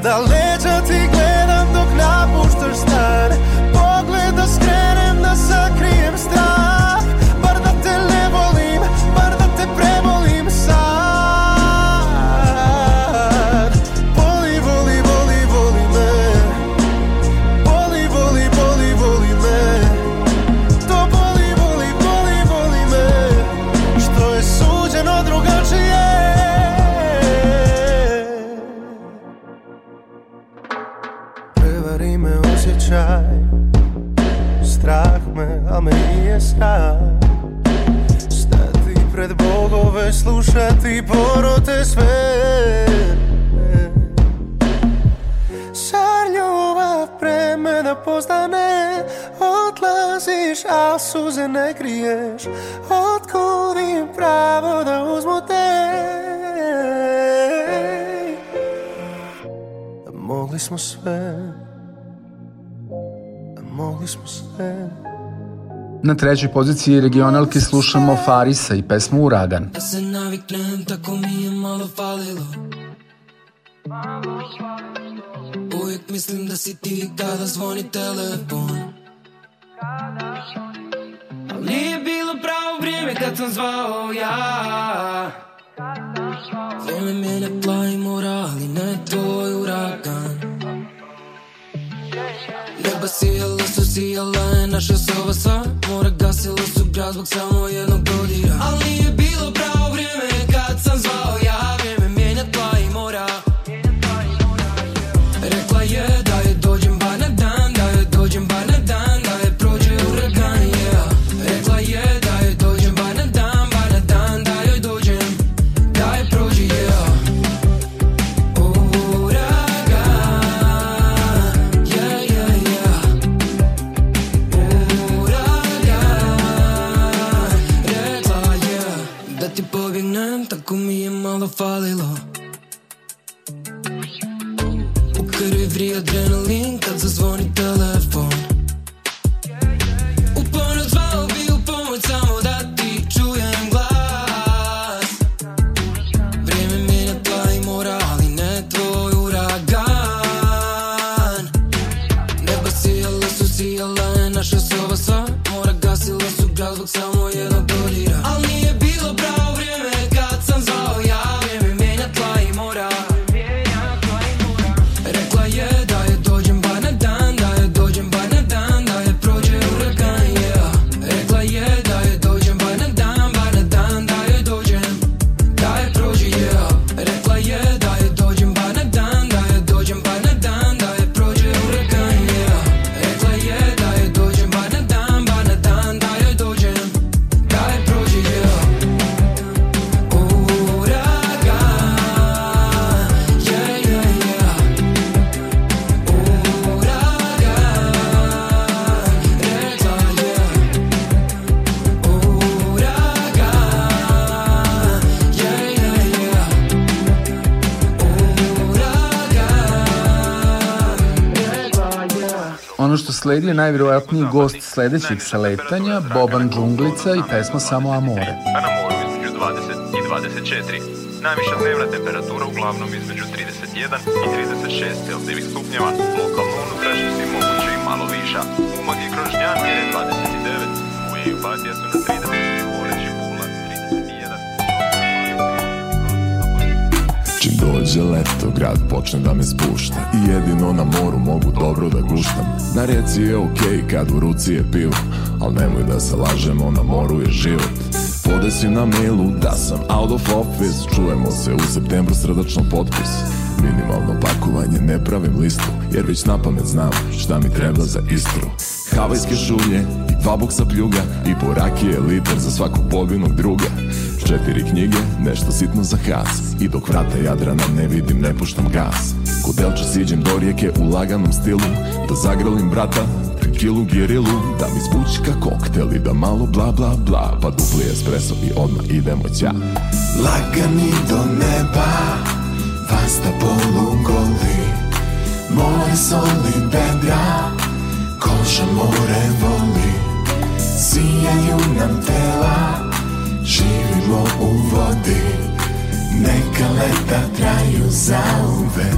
[SPEAKER 11] Da leđa ti gledam dok napuštaš stan Pogled da skrenem na sad mjesta Stati pred bogove, slušati porote sve Sar ljubav vremena da postane Odlaziš, a suze ne kriješ Otkud im pravo da uzmu te Mogli smo sve Mogli smo sve
[SPEAKER 9] Na trećoj poziciji regionalke slušamo Farisa i pesmu Uragan. Ja
[SPEAKER 12] da se naviknem, tako mi je malo falilo. Uvijek mislim da si ti kada zvoni telefon. Ali nije bilo pravo vrijeme kad sam zvao ja. Vrijeme mene plavi moral i ne tvoj uragan. Neba sijala su, sijala je naša sova sva Mora gasila su grad zbog samo jednog godina Ali je bilo pravo vreme kad sam zvao ja позволить
[SPEAKER 9] usledio je najvjerojatniji gost sledećeg saletanja, Boban Džunglica i pesma Samo Amore. A na moru između 20 i 24. Najviša dnevna temperatura uglavnom između 31 i 36 Celzivih stupnjeva, lokalno unutrašnjosti moguće i
[SPEAKER 13] malo viša. Umag i Krožnjan je 29, i Ipatija su na Dođe leto, grad počne da me spušta I jedino na moru mogu dobro da guštam Na reci je okej okay kad u ruci je pivo Al nemoj da se lažemo, na moru je život Podesim na mailu da sam out of office Čujemo se u septembru srdačno potpis Minimalno pakovanje ne pravim listu Jer već na pamet znam šta mi treba za istru Havajske šulje i dva boksa pljuga I po rakije liter za svakog pobinog druga Četiri knjige, nešto sitno za has I dok vrata Jadrana ne vidim, ne puštam gas Kod Elča siđem do rijeke u laganom stilu Da zagralim brata, pri kilu girilu Da mi zvučka koktel i da malo bla bla bla Pa dupli espresso i odmah idemo ća
[SPEAKER 14] Lagani do neba, vasta da polugoli More soli bedra, koža more voli Sijaju nam tela, Živimo u vodi Neka leta traju zauvek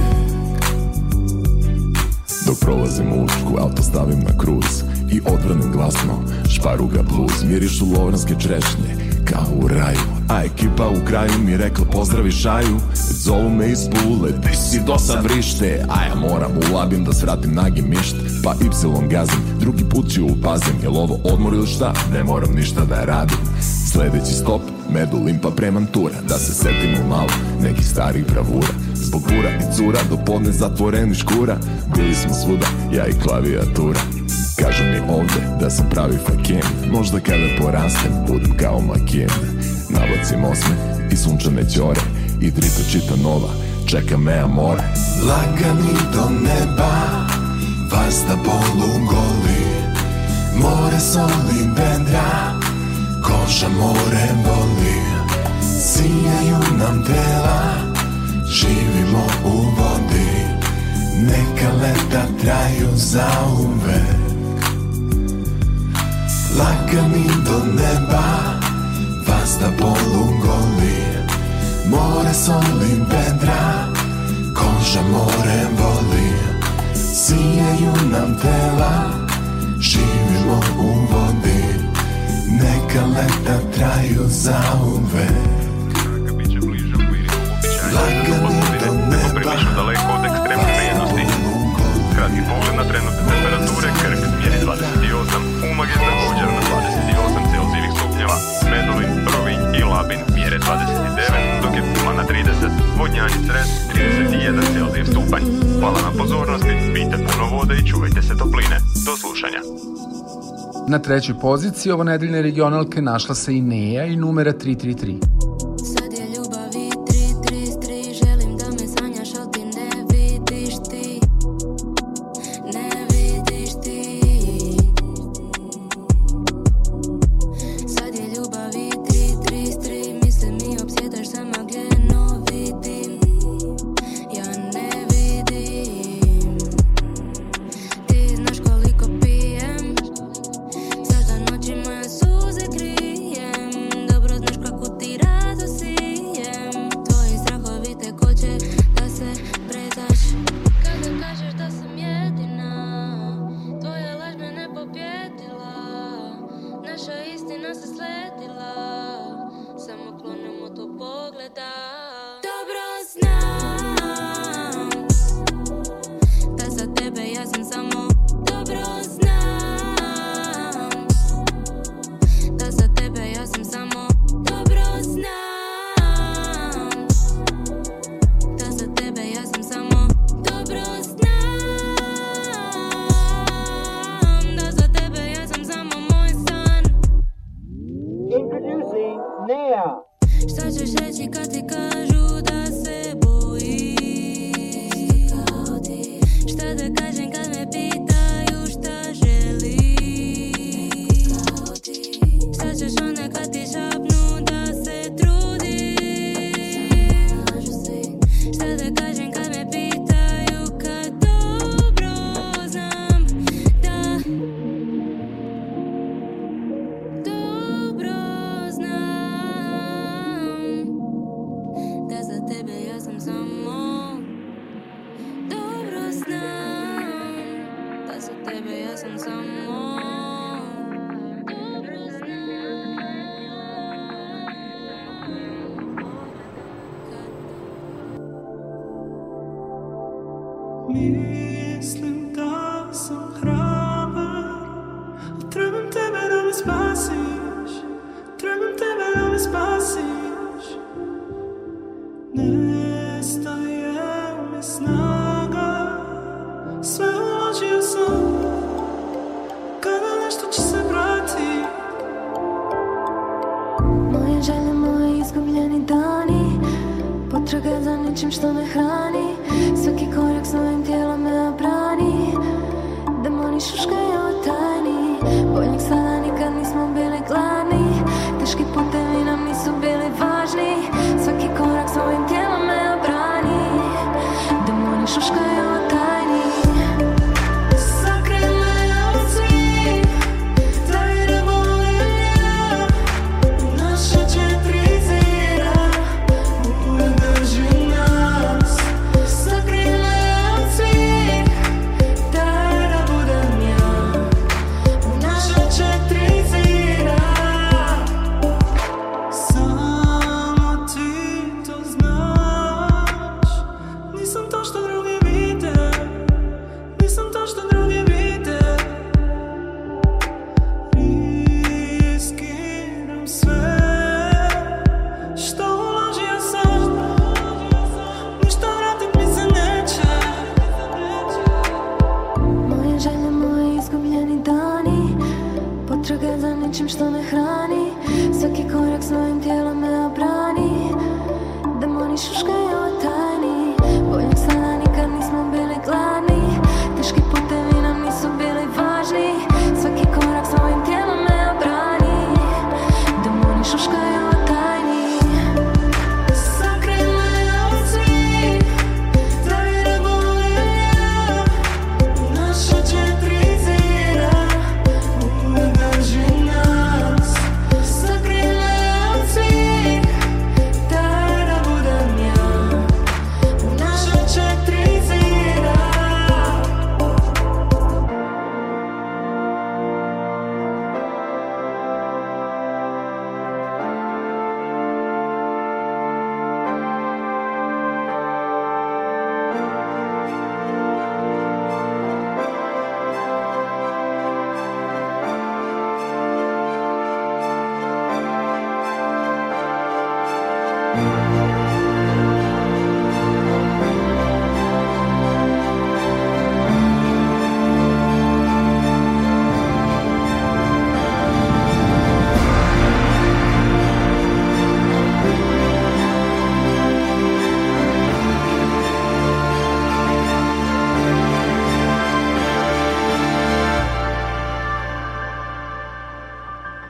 [SPEAKER 13] dok prolazim u učku, auto stavim na kruz I odvrnem glasno, šparuga bluz Mirišu lovranske češnje, kao u raju A ekipa u kraju mi rekla pozdravi šaju Zovu me iz bule, ti si dosa vrište A ja moram u labim da svratim nagi mišt Pa y gazim, drugi put ću upazim Jel ovo odmor ili šta? Ne moram ništa da radim Sledeći stop, medu limpa premantura Da se setimo malo nekih starih bravura Zbog bura i cura, do podne zatvoreni škura Bili smo svuda, ja i klavijatura Kažu mi ovde da sam pravi fakijen Možda kada porastem, budem kao makijen Nabacim osme i sunčane ćore I drito čita nova, čeka me amore
[SPEAKER 14] Lagani do neba, vazda polu goli More soli bedra, Koža more boli Sijaju nam tela Živimo u vodi Neka leta traju zauvek Lagani do neba Vazda polugoli More soli vedra Koža more voli Sijaju nam tela Živimo u vodi Neka leta traju za uvek
[SPEAKER 15] Lagani do neba daleko od ekstremne vrijednosti Kratki pogled na trenutne temperature Krk mjeri 28 Umag je također na 28 Celzivih stupnjeva Medulin, Rovinj i Labin mjere 29 Dok je Pula na 30 Vodnjani Cres 31 Celzijev stupanj Hvala na pozornosti, pijte puno vode i čuvajte se topline Do slušanja
[SPEAKER 9] Na trećoj poziciji ovo nedeljne regionalke našla se i Neja i numera 333.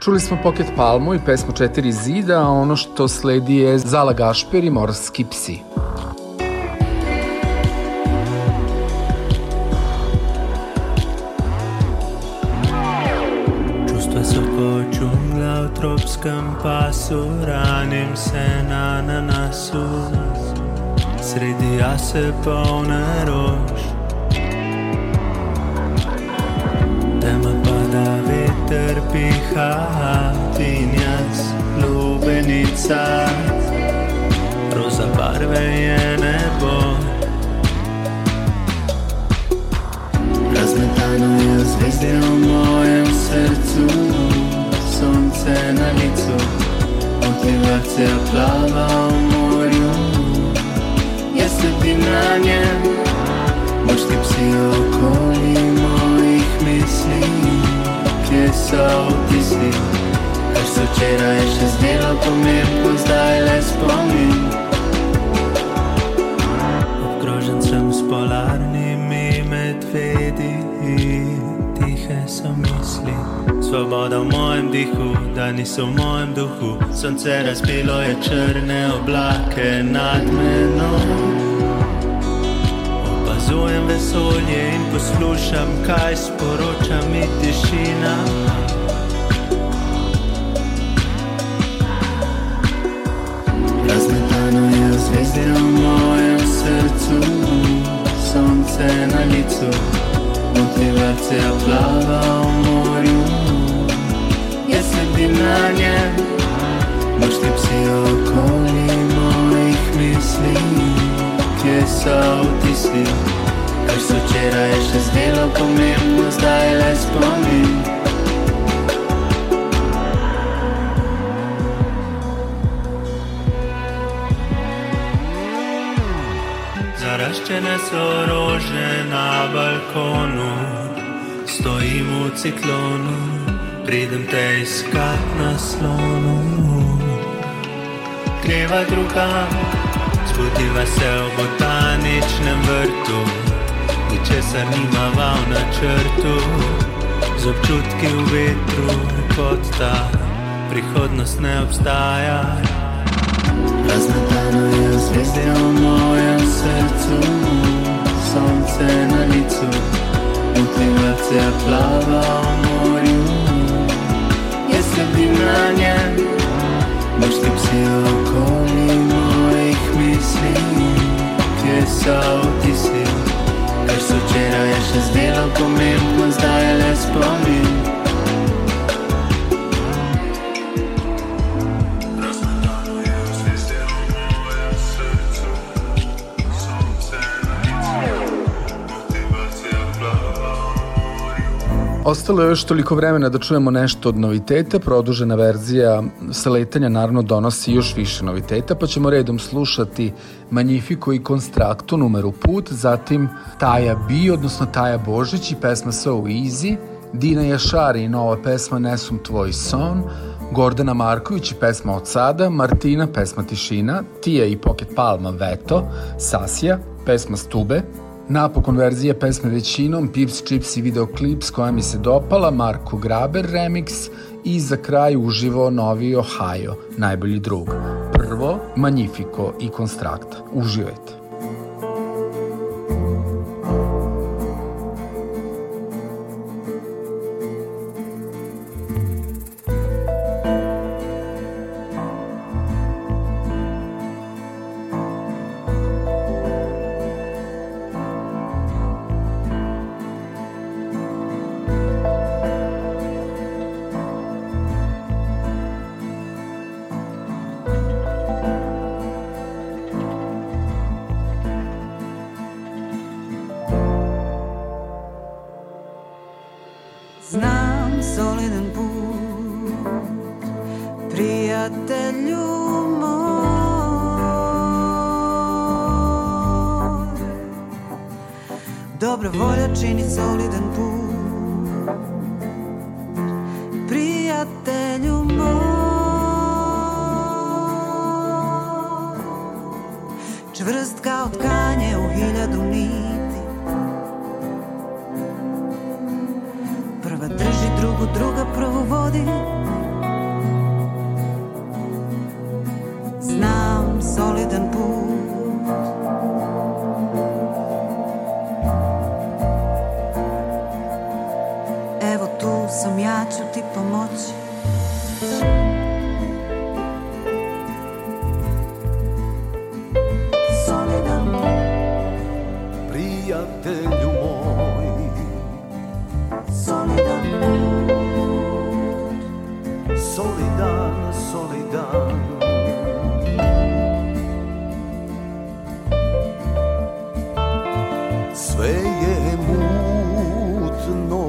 [SPEAKER 9] Čuli smo Pocket Palmu i pesmu Četiri zida, a ono što sledi je Zala Gašper i Morski psi.
[SPEAKER 16] Čustva so ko džungla v tropskem pasu, ranim se na nanasu. Sredi jase polne rož kratin jaz, lubenica. Roza barve je nebo. Razmetano je zvezde v mojem srcu, sonce na licu, motivacija plava v morju. Jaz sedim na njem, moški psi okoli mojih misli če so vtisni. Kar so včeraj še zdelo pomembno, zdaj le spomin. Obkrožen sem s polarnimi medvedi, tihe so misli. Svoboda v mojem dihu, da niso v mojem duhu, sonce razbilo je črne oblake nad menom. Sprašujem vesolje in poslušam, kaj sporoča mi tišina. Razmetano je zvezde v mojem srcu, sonce na licu, motivacija plava v morju. Jaz sem bil na njem, možni psi okoli mojih misli, kje so vtisnili. Kar so včeraj še zdelo pomembno, zdaj je le spomin. Zaraščene so rože na balkonu, stojim v ciklonu, pridem te iskat na slonu. Kreva druga, spotiva se v botaničnem vrtu ničesar nimava v načrtu, z občutki v vetru, kot ta prihodnost ne obstaja. Razmetano je zvezde v mojem srcu, sonce na licu, motivacija plava v morju. Jaz sem bil na njem, možni psi okoli mojih misli, kje so vtisi. Ker so včeraj še zdelo pomembno, zdaj je le spomin.
[SPEAKER 9] Ostalo je još toliko vremena da čujemo nešto od noviteta, produžena verzija sa letanja naravno donosi još više noviteta, pa ćemo redom slušati Magnifico i Konstraktu numeru Put, zatim Taja Bi, odnosno Taja Božić i pesma So Easy, Dina Jašari i nova pesma Nesum tvoj son, Gordana Marković i pesma Od sada, Martina pesma Tišina, Tija i Pocket Palma Veto, Sasija pesma Stube, Napokon verzija pesme većinom, Pips, Chips i videoklips koja mi se dopala, Marko Graber remix i za kraj uživo novi Ohio, najbolji drug. Prvo, Magnifico i Konstrakta. Uživajte!
[SPEAKER 17] sve je mutno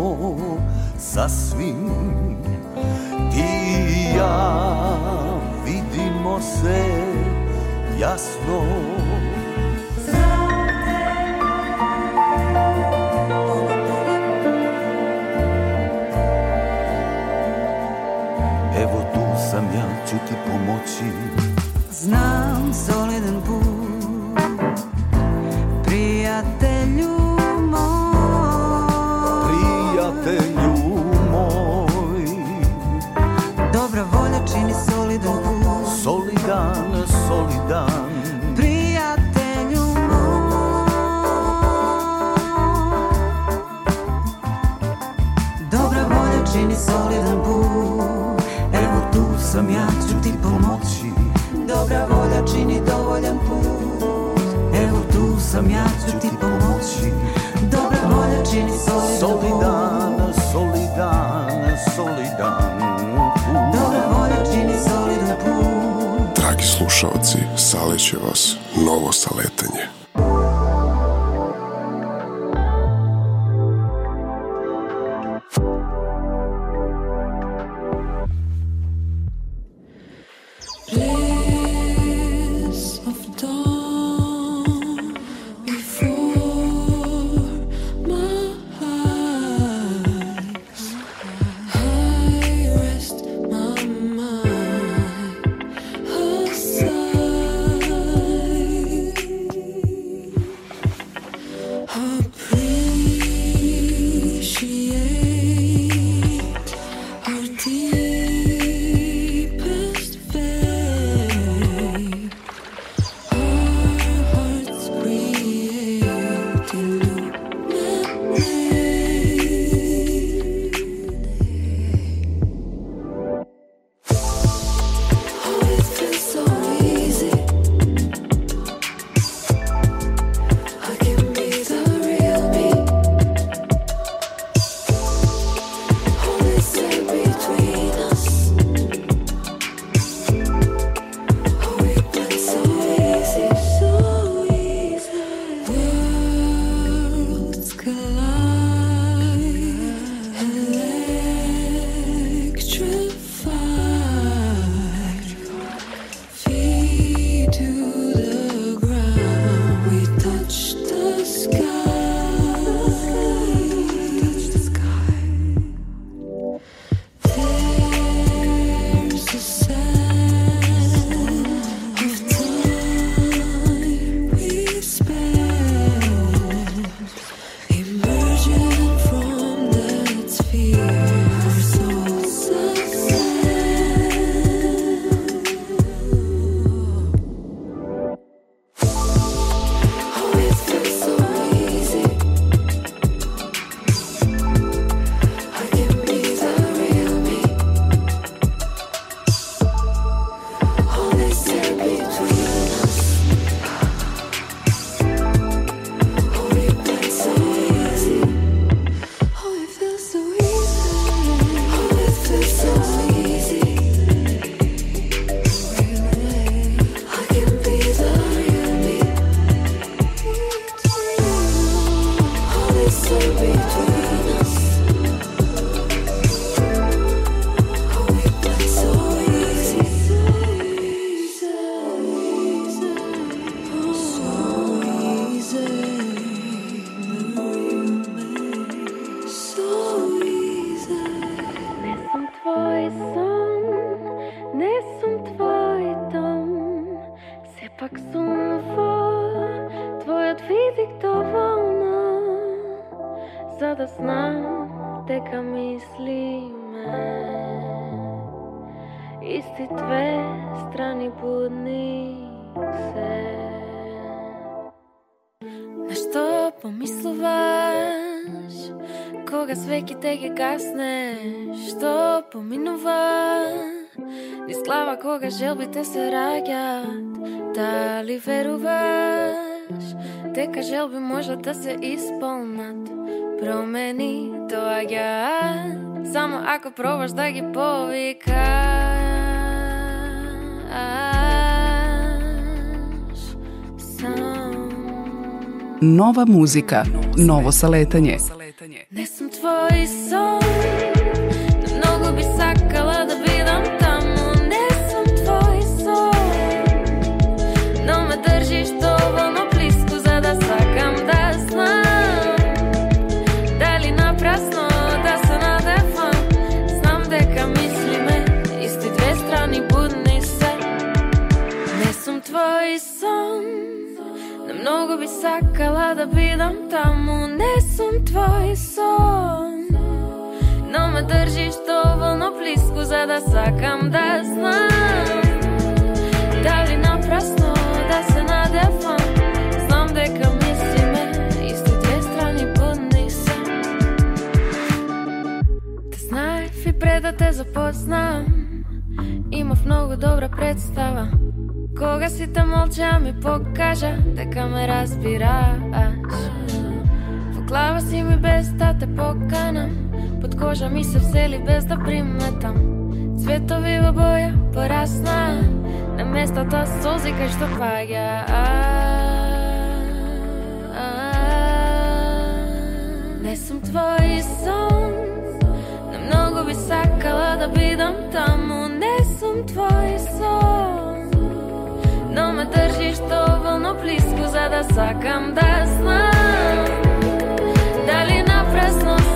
[SPEAKER 17] sa svim Ti i ja vidimo se jasno Evo tu sam ja, ću ti pomoći Znam solidan put boli dan Prijatelju Dobra volja čini solidan put Evo tu sam ja ću ti Dobra volja čini dovoljan put Evo tu sam ja ću ti Dobra volja čini Solidan, solidan, solidan
[SPEAKER 18] slušaoci, saleće vas novo saletanje.
[SPEAKER 19] желбите се раѓаат, дали веруваш дека желби може да се исполнат? Промени тоа ја. само ако пробаш да ги повикаш.
[SPEAKER 9] Нова музика, ново салетање.
[SPEAKER 19] Не сум твој сон, и сам На многу би сакала да бидам таму Не сум твој сон Но ме држиш доволно близко За да сакам да знам Дали напрасно да се надевам Знам дека мислиме Исто две страни будни сам Те знаев и пред да те запознам Имав многу добра представа Кога сите молча ми покажа дека ме разбираш Во глава си ми без да те поканам Под кожа ми се взели без да приметам Цветови во боја порасна На местата сози кај што паѓа Не сум твој сон На многу би сакала да бидам таму Не сум твој сон ме држиш доволно близко за да сакам да знам Дали напрасно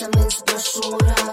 [SPEAKER 20] Yaşamız boşuna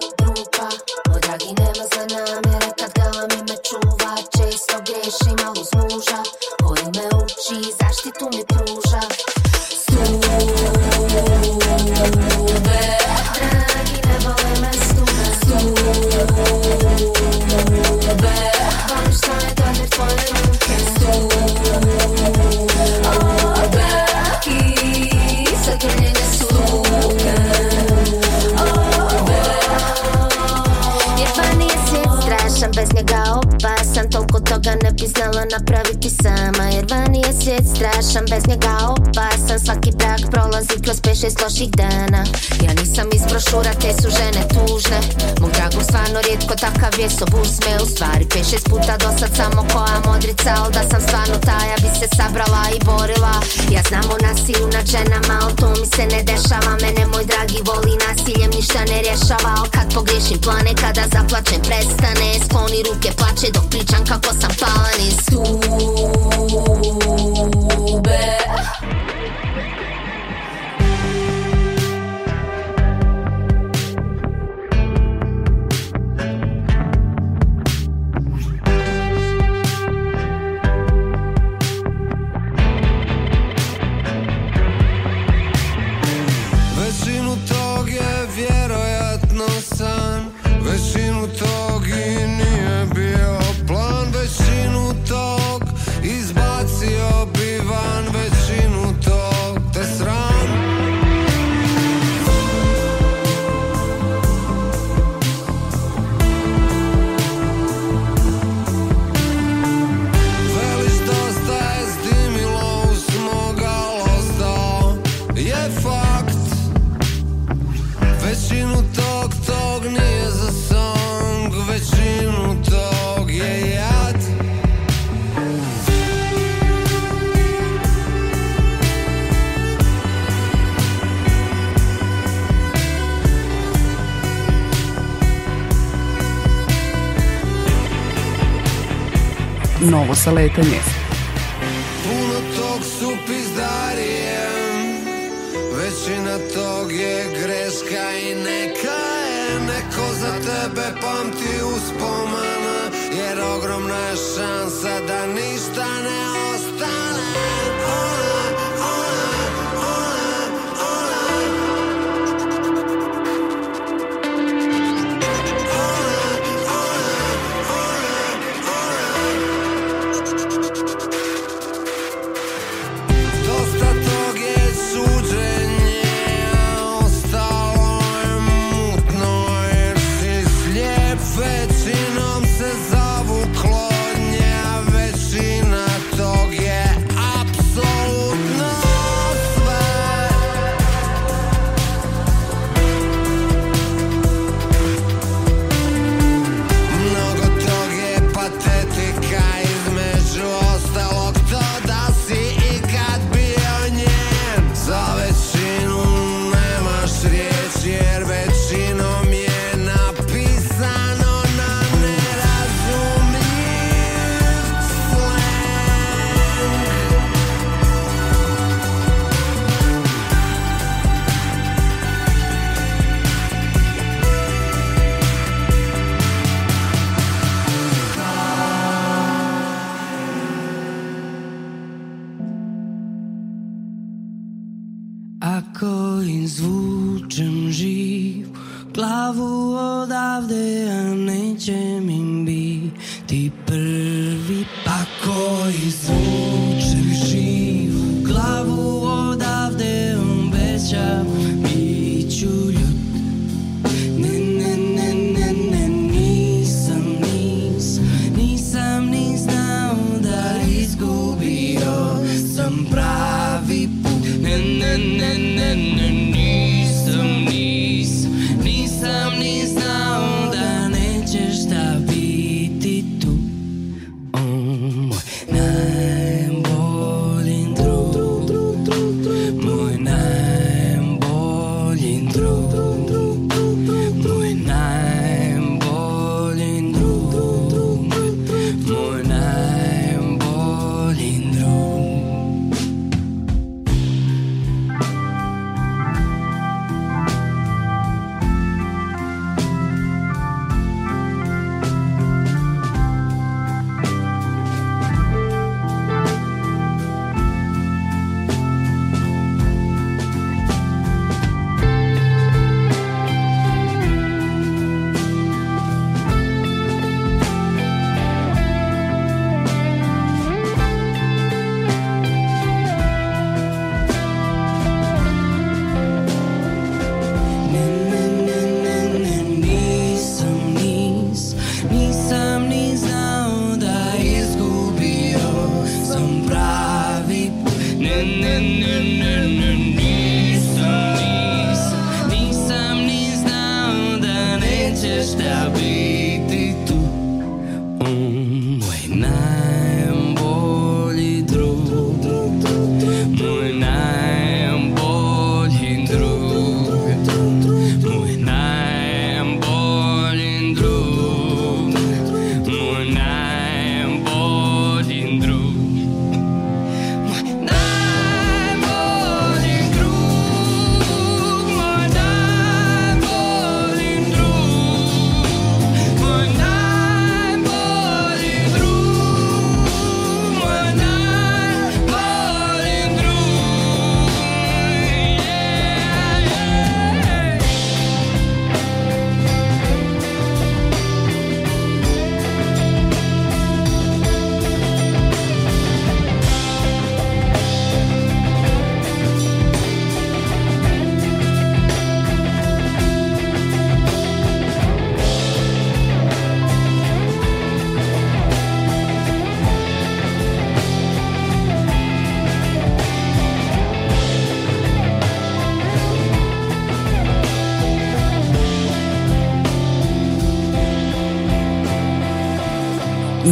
[SPEAKER 20] šest loših dana Ja nisam iz brošura, te su žene tužne Mog dragog stvarno rijetko takav je sobus me u stvari Pet šest puta do sad samo koja modrica Al da sam stvarno taja bi se sabrala i borila Ja znam o nasilju nad ženama, al to mi se ne dešava Mene moj dragi voli nasiljem, ništa ne rješava Al kad pogriješim plane, kada zaplačem prestane Skloni ruke plače dok pričam kako sam pala niz tube
[SPEAKER 9] Saleh Tenese.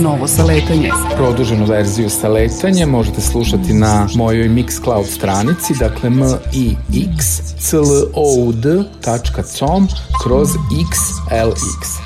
[SPEAKER 21] novo saletanje. Produženu verziju saletanja možete slušati na mojoj Mixcloud stranici, dakle m i x c l o u d.com kroz xlx.